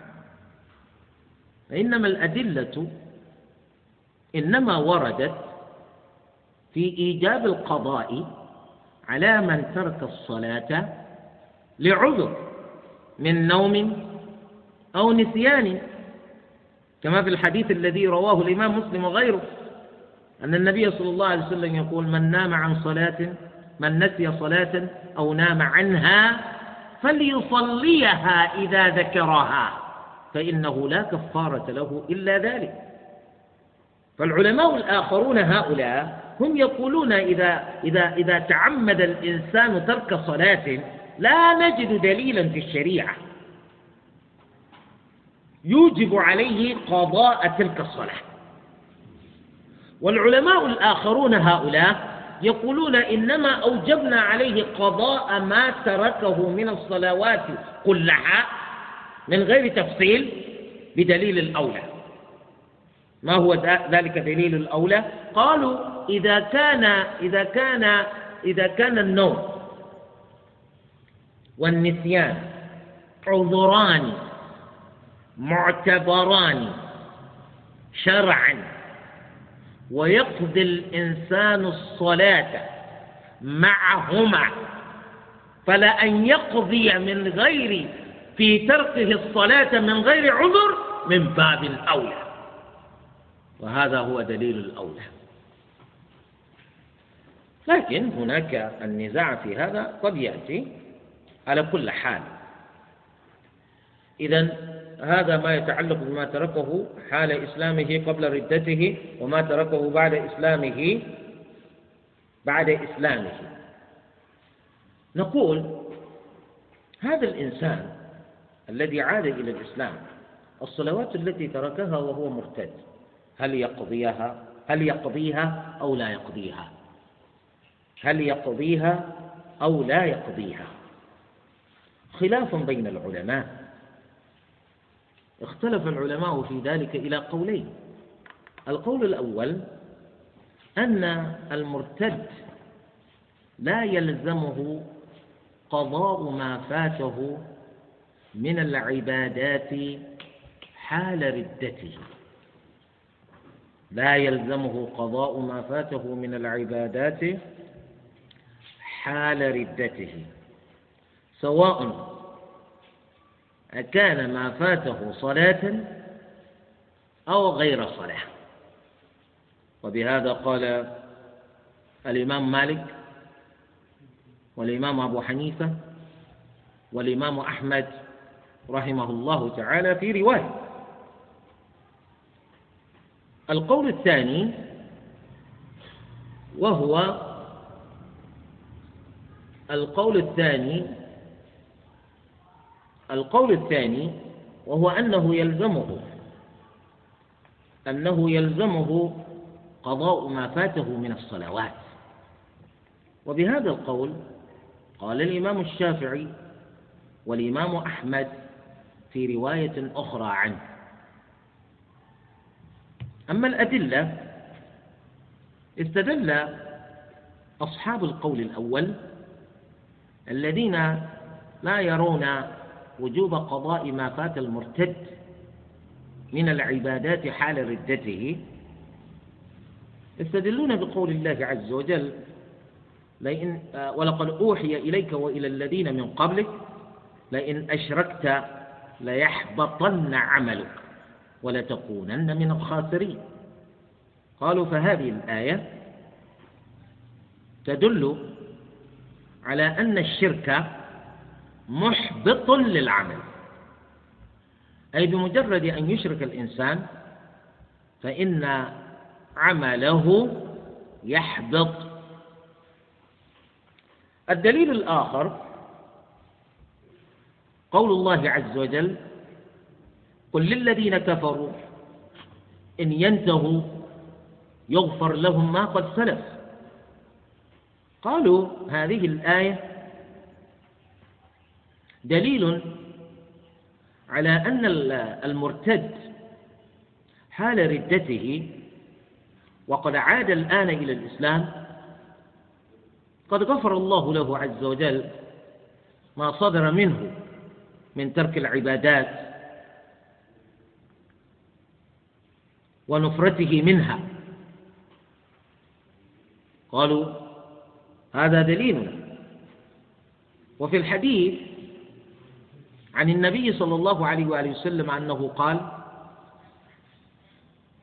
فإنما الأدلة إنما وردت في إيجاب القضاء على من ترك الصلاة لعذر من نوم أو نسيان. كما في الحديث الذي رواه الإمام مسلم وغيره أن النبي صلى الله عليه وسلم يقول من نام عن صلاة من نسي صلاة أو نام عنها فليصليها إذا ذكرها فإنه لا كفارة له إلا ذلك. فالعلماء الآخرون هؤلاء هم يقولون إذا إذا إذا تعمد الإنسان ترك صلاة لا نجد دليلا في الشريعة. يوجب عليه قضاء تلك الصلاة. والعلماء الآخرون هؤلاء يقولون إنما أوجبنا عليه قضاء ما تركه من الصلوات كلها من غير تفصيل بدليل الأولى. ما هو ذلك دليل الأولى؟ قالوا إذا كان إذا كان إذا كان النوم والنسيان عذران معتبران شرعا ويقضي الإنسان الصلاة معهما فلأن يقضي من غير في تركه الصلاة من غير عذر من باب الأولى. وهذا هو دليل الأولى. لكن هناك النزاع في هذا قد يأتي على كل حال. إذا هذا ما يتعلق بما تركه حال إسلامه قبل ردته وما تركه بعد إسلامه بعد إسلامه. نقول هذا الإنسان الذي عاد إلى الإسلام الصلوات التي تركها وهو مرتد هل يقضيها؟ هل يقضيها أو لا يقضيها؟ هل يقضيها أو لا يقضيها؟ خلاف بين العلماء. اختلف العلماء في ذلك إلى قولين. القول الأول أن المرتد لا يلزمه قضاء ما فاته من العبادات حال ردته. لا يلزمه قضاء ما فاته من العبادات حال ردته. سواء أكان ما فاته صلاة أو غير صلاة. وبهذا قال الإمام مالك والإمام أبو حنيفة والإمام أحمد رحمه الله تعالى في رواية. القول الثاني وهو القول الثاني القول الثاني وهو أنه يلزمه أنه يلزمه قضاء ما فاته من الصلوات. وبهذا القول قال الإمام الشافعي والإمام أحمد في رواية أخرى عنه. أما الأدلة استدل أصحاب القول الأول الذين لا يرون وجوب قضاء ما فات المرتد من العبادات حال ردته يستدلون بقول الله عز وجل لئن ولقد أوحي إليك وإلى الذين من قبلك لئن أشركت ليحبطن عملك. ولتكونن من الخاسرين. قالوا فهذه الآية تدل على أن الشرك محبط للعمل. أي بمجرد أن يشرك الإنسان فإن عمله يحبط. الدليل الآخر قول الله عز وجل قل للذين كفروا إن ينتهوا يغفر لهم ما قد سلف. قالوا هذه الآية دليل على أن المرتد حال ردته وقد عاد الآن إلى الإسلام. قد غفر الله له عز وجل ما صدر منه من ترك العبادات ونفرته منها. قالوا هذا دليلنا. وفي الحديث عن النبي صلى الله عليه وآله وسلم أنه قال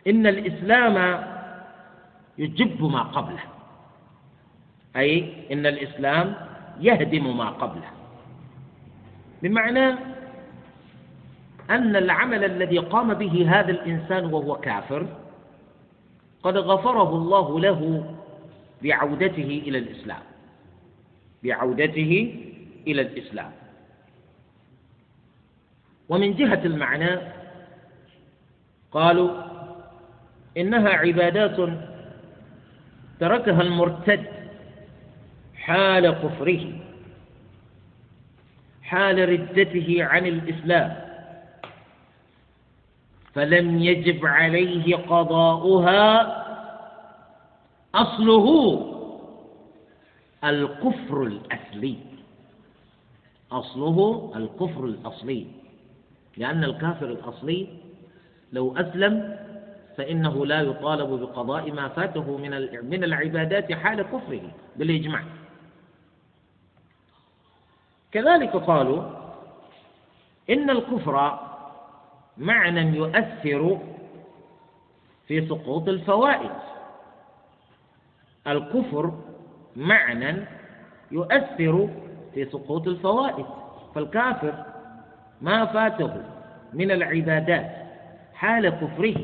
إن الإسلام يجب ما قبله. أي إن الإسلام يهدم ما قبله. بمعنى أن العمل الذي قام به هذا الإنسان وهو كافر قد غفره الله له بعودته إلى الإسلام. بعودته إلى الإسلام. ومن جهة المعنى قالوا إنها عبادات تركها المرتد حال كفره حال ردته عن الإسلام. فلم يجب عليه قضاؤها أصله الكفر الأصلي. أصله الكفر الأصلي. لأن الكافر الأصلي لو أسلم فإنه لا يطالب بقضاء ما فاته من من العبادات حال كفره بالإجماع. كذلك قالوا إن الكفر معنى يؤثر في سقوط الفوائد. الكفر معنى يؤثر في سقوط الفوائد. فالكافر ما فاته من العبادات حال كفره.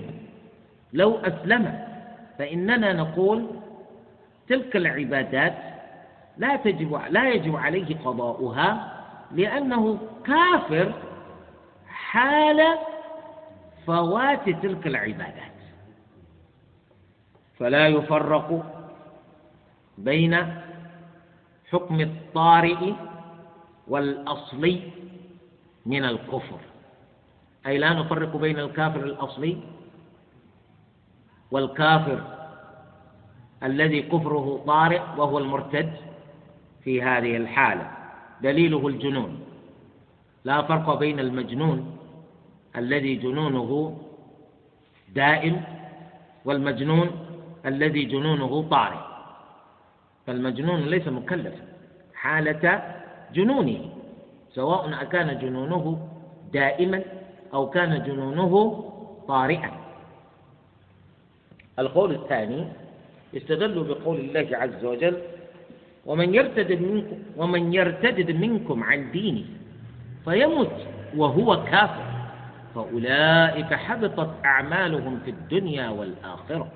لو أسلم فإننا نقول تلك العبادات لا تجب لا يجب عليه قضاؤها لأنه كافر حال فوات تلك العبادات. فلا يفرق بين حكم الطارئ والأصلي من الكفر. أي لا نفرق بين الكافر الأصلي والكافر الذي كفره طارئ وهو المرتد في هذه الحالة. دليله الجنون. لا فرق بين المجنون الذي جنونه دائم والمجنون الذي جنونه طارئ. فالمجنون ليس مكلفا. حالة جنونه سواء أكان جنونه دائما أو كان جنونه طارئا. القول الثاني استدلوا بقول الله عز وجل ومن يرتد منكم ومن يرتد منكم عن دينه فيمت وهو كافر. فأولئك حبطت أعمالهم في الدنيا والآخرة.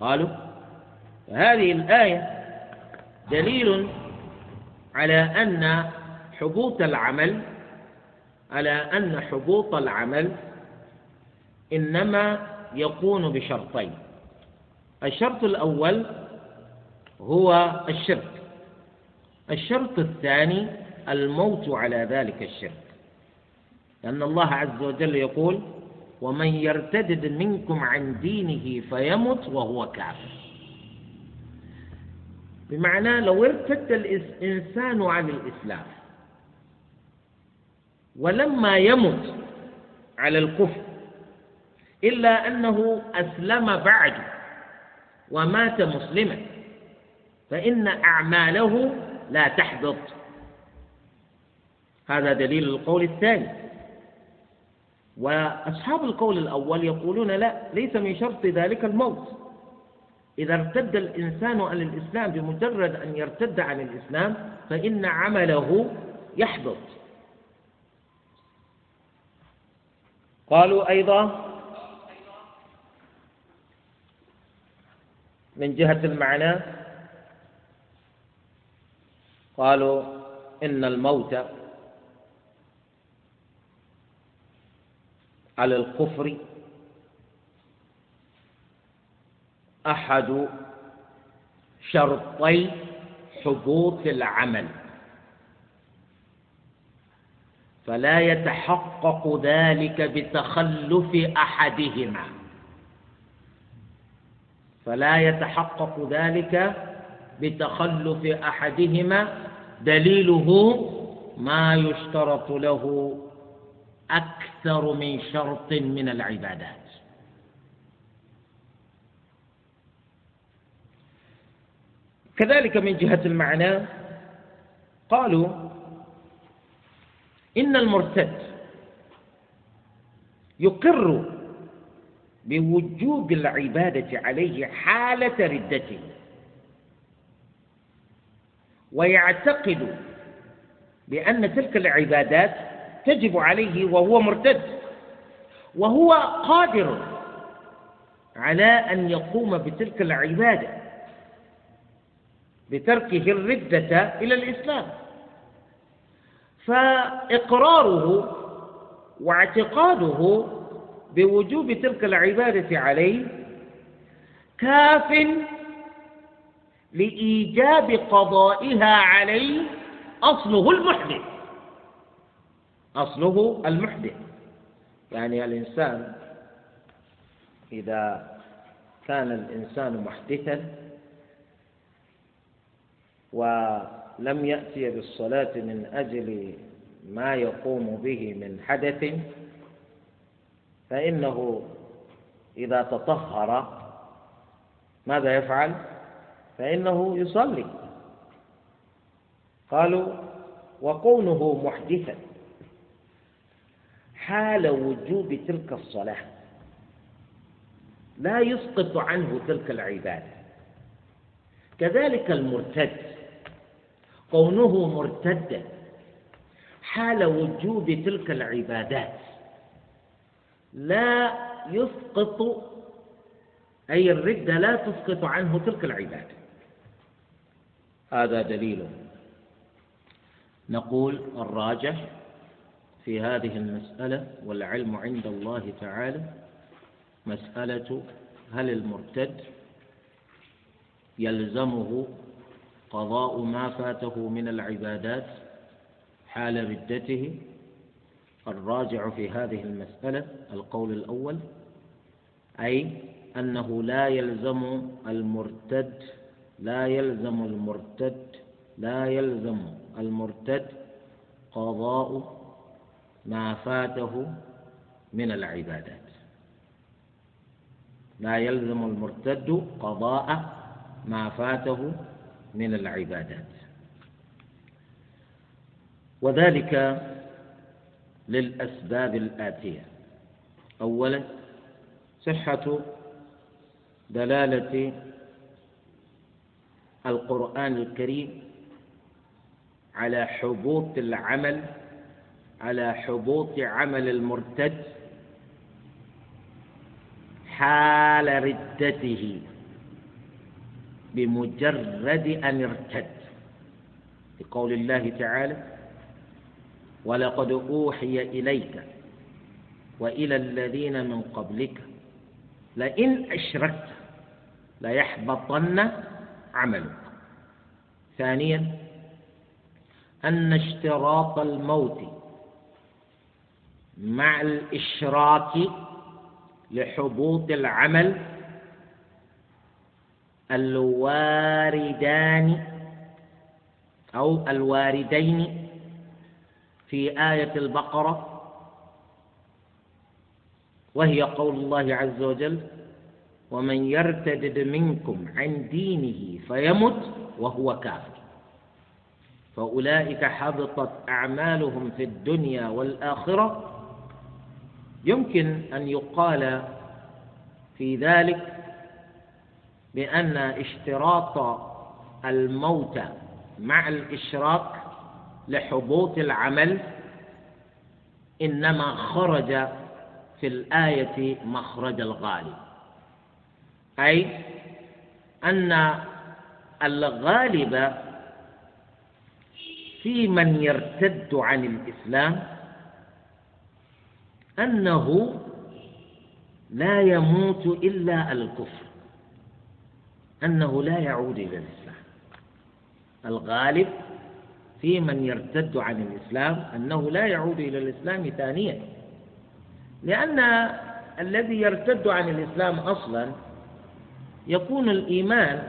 قالوا هذه الآية دليل على أن حبوط العمل على أن حبوط العمل إنما يكون بشرطين. الشرط الأول هو الشرك. الشرط الثاني الموت على ذلك الشرك. لأن الله عز وجل يقول ومن يرتدد منكم عن دينه فيمت وهو كافر. بمعنى لو ارتد الإنسان عن الإسلام ولما يمت على الكفر إلا أنه أسلم بعد ومات مسلما فإن أعماله لا تحبط. هذا دليل القول الثاني. وأصحاب القول الأول يقولون لا ليس من شرط ذلك الموت. إذا ارتد الإنسان عن الإسلام بمجرد أن يرتد عن الإسلام فإن عمله يحبط. قالوا أيضا من جهة المعنى قالوا إن الموت على الكفر أحد شرطي حبوط العمل. فلا يتحقق ذلك بتخلف أحدهما. فلا يتحقق ذلك بتخلف أحدهما. دليله ما يشترط له أكثر من شرط من العبادات. كذلك من جهة المعنى قالوا إن المرتد يقر بوجوب العبادة عليه حالة ردته ويعتقد بأن تلك العبادات تجب عليه وهو مرتد وهو قادر على أن يقوم بتلك العبادة بتركه الردة إلى الإسلام. فإقراره واعتقاده بوجوب تلك العبادة عليه كاف لإيجاب قضائها عليه أصله المحدث. أصله المحدث. يعني الإنسان إذا كان الإنسان محدثا ولم يأتي بالصلاة من أجل ما يقوم به من حدث فإنه إذا تطهر ماذا يفعل؟ فإنه يصلي. قالوا وكونه محدثا. حال وجوب تلك الصلاة. لا يسقط عنه تلك العبادة. كذلك المرتد. كونه مرتدا. حال وجوب تلك العبادات. لا يسقط أي الردة لا تسقط عنه تلك العبادة. هذا دليل. نقول الراجح في هذه المسألة والعلم عند الله تعالى مسألة هل المرتد يلزمه قضاء ما فاته من العبادات حال ردته؟ الراجع في هذه المسألة القول الأول أي أنه لا يلزم المرتد لا يلزم المرتد لا يلزم المرتد قضاء ما فاته من العبادات. لا يلزم المرتد قضاء ما فاته من العبادات. وذلك للأسباب الآتية. أولا صحة دلالة القرآن الكريم على حبوط العمل على حبوط عمل المرتد حال ردته بمجرد أن ارتد. بقول الله تعالى ولقد أوحي إليك وإلى الذين من قبلك لئن أشركت ليحبطن عملك. ثانيا أن اشتراط الموت مع الإشراك لحبوط العمل الواردان أو الواردين في آية البقرة وهي قول الله عز وجل ومن يرتد منكم عن دينه فيمت وهو كافر. فأولئك حبطت أعمالهم في الدنيا والآخرة يمكن أن يقال في ذلك بأن اشتراط الموت مع الإشراك لحبوط العمل إنما خرج في الآية مخرج الغالب. أي أن الغالب في من يرتد عن الإسلام أنه لا يموت إلا الكفر أنه لا يعود إلى الإسلام. الغالب في من يرتد عن الإسلام أنه لا يعود إلى الإسلام ثانيا. لأن الذي يرتد عن الإسلام أصلا يكون الإيمان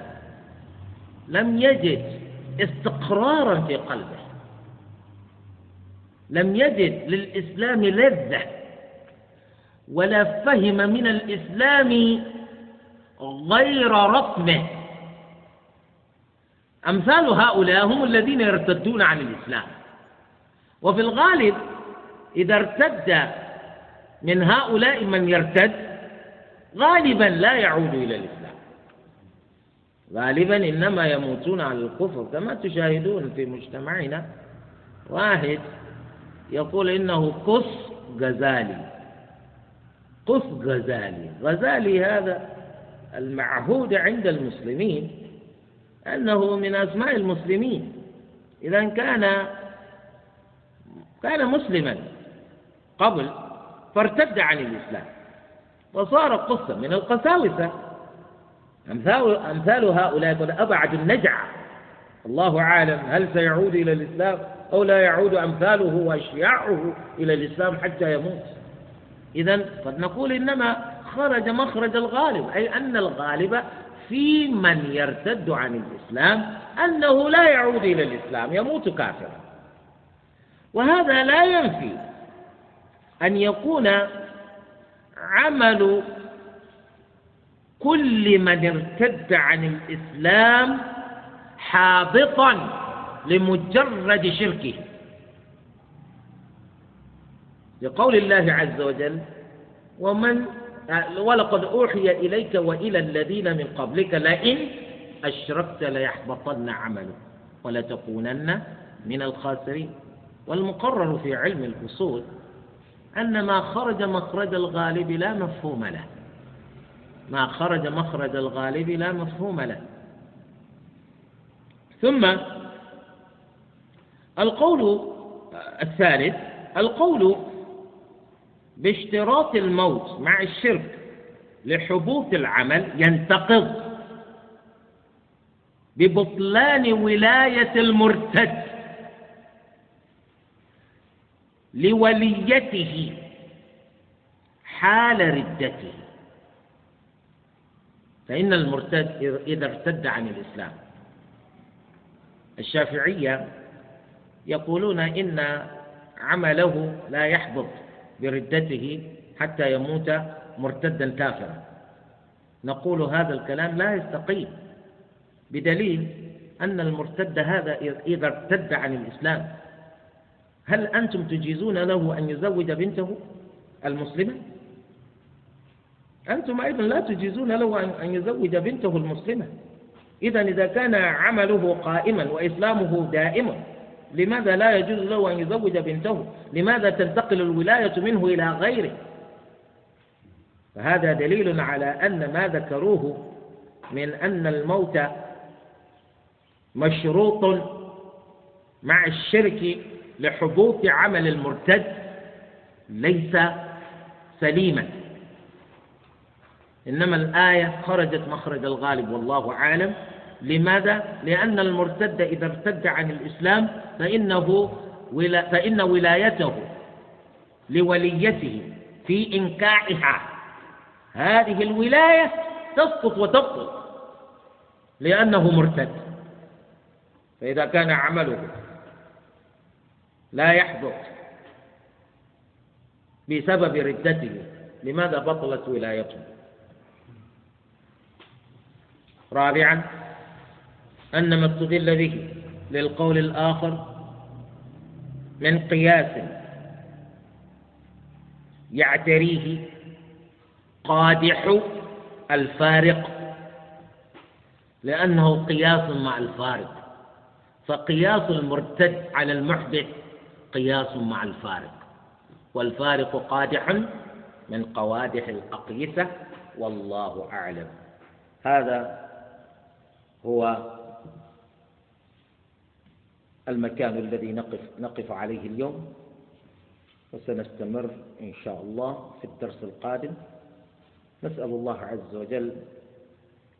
لم يجد استقرارا في قلبه لم يجد للإسلام لذة. ولا فهم من الإسلام غير رسمه. أمثال هؤلاء هم الذين يرتدون عن الإسلام. وفي الغالب إذا ارتد من هؤلاء من يرتد غالبا لا يعود إلى الإسلام. غالبا إنما يموتون على الكفر كما تشاهدون في مجتمعنا. واحد يقول إنه قص غزالي. قص غزالي. غزالي هذا المعهود عند المسلمين أنه من أسماء المسلمين. إذا كان كان مسلما قبل فارتد عن الإسلام وصار قصة من القساوسة. أمثال أمثال هؤلاء قد أبعد النجع الله أعلم هل سيعود إلى الإسلام أو لا يعود أمثاله وأشياعه إلى الإسلام حتى يموت. إذا قد نقول إنما خرج مخرج الغالب أي أن الغالب في من يرتد عن الإسلام أنه لا يعود إلى الإسلام يموت كافرا. وهذا لا ينفي أن يكون عمل كل من ارتد عن الإسلام حابطا لمجرد شركه. لقول الله عز وجل ومن ولقد أوحي إليك وإلى الذين من قبلك لئن أشركت ليحبطن عملك ولتكونن من الخاسرين. والمقرر في علم الأصول أن ما خرج مخرج الغالب لا مفهوم له. ما خرج مخرج الغالب لا مفهوم له. ثم القول الثالث القول باشتراط الموت مع الشرك لحبوط العمل ينتقض ببطلان ولاية المرتد لوليته حال ردته. فإن المرتد إذا ارتد عن الإسلام. الشافعية يقولون إن عمله لا يحبط. بردته حتى يموت مرتدا كافرا نقول هذا الكلام لا يستقيم بدليل أن المرتد هذا إذا ارتد عن الإسلام هل أنتم تجيزون له أن يزوج بنته المسلمة؟ أنتم أيضا لا تجيزون له أن يزوج بنته المسلمة إذا إذا كان عمله قائما وإسلامه دائما لماذا لا يجوز له أن يزوج بنته؟ لماذا تنتقل الولاية منه إلى غيره؟ فهذا دليل على أن ما ذكروه من أن الموت مشروط مع الشرك لحبوط عمل المرتد ليس سليما. إنما الآية خرجت مخرج الغالب والله أعلم. لماذا؟ لأن المرتد إذا ارتد عن الإسلام فإنه ولا فإن ولايته لوليته في إنكاحها. هذه الولاية تسقط وتبطل لأنه مرتد. فإذا كان عمله لا يحبط بسبب ردته لماذا بطلت ولايته؟ رابعا أن ما استدل به للقول الآخر من قياس يعتريه قادح الفارق لأنه قياس مع الفارق. فقياس المرتد على المحدث قياس مع الفارق والفارق قادح من قوادح الأقيسة والله أعلم. هذا هو المكان الذي نقف نقف عليه اليوم وسنستمر إن شاء الله في الدرس القادم. نسأل الله عز وجل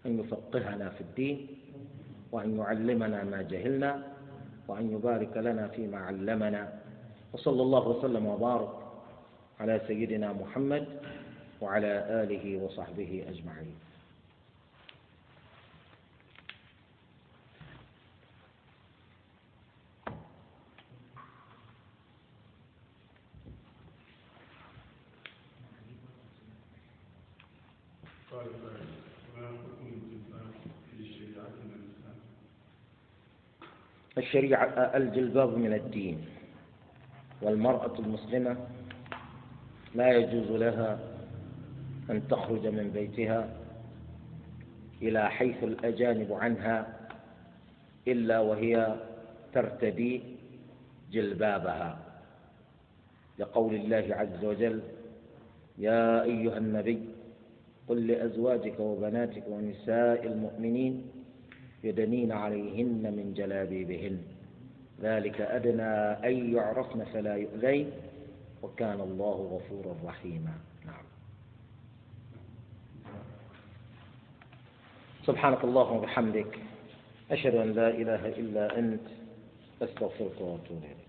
أن يفقهنا في الدين وأن يعلمنا ما جهلنا وأن يبارك لنا فيما علمنا. وصلى الله وسلم وبارك على سيدنا محمد وعلى آله وصحبه أجمعين. الشريعة الجلباب من الدين. والمرأة المسلمة لا يجوز لها أن تخرج من بيتها إلى حيث الأجانب عنها إلا وهي ترتدي جلبابها. لقول الله عز وجل يا أيها النبي قل لأزواجك وبناتك ونساء المؤمنين يدنين عليهن من جلابيبهن. ذلك أدنى أن يعرفن فلا يؤذين وكان الله غفورا رحيما. نعم. سبحانك اللهم وبحمدك أشهد أن لا إله إلا أنت أستغفرك وأتوب إليك.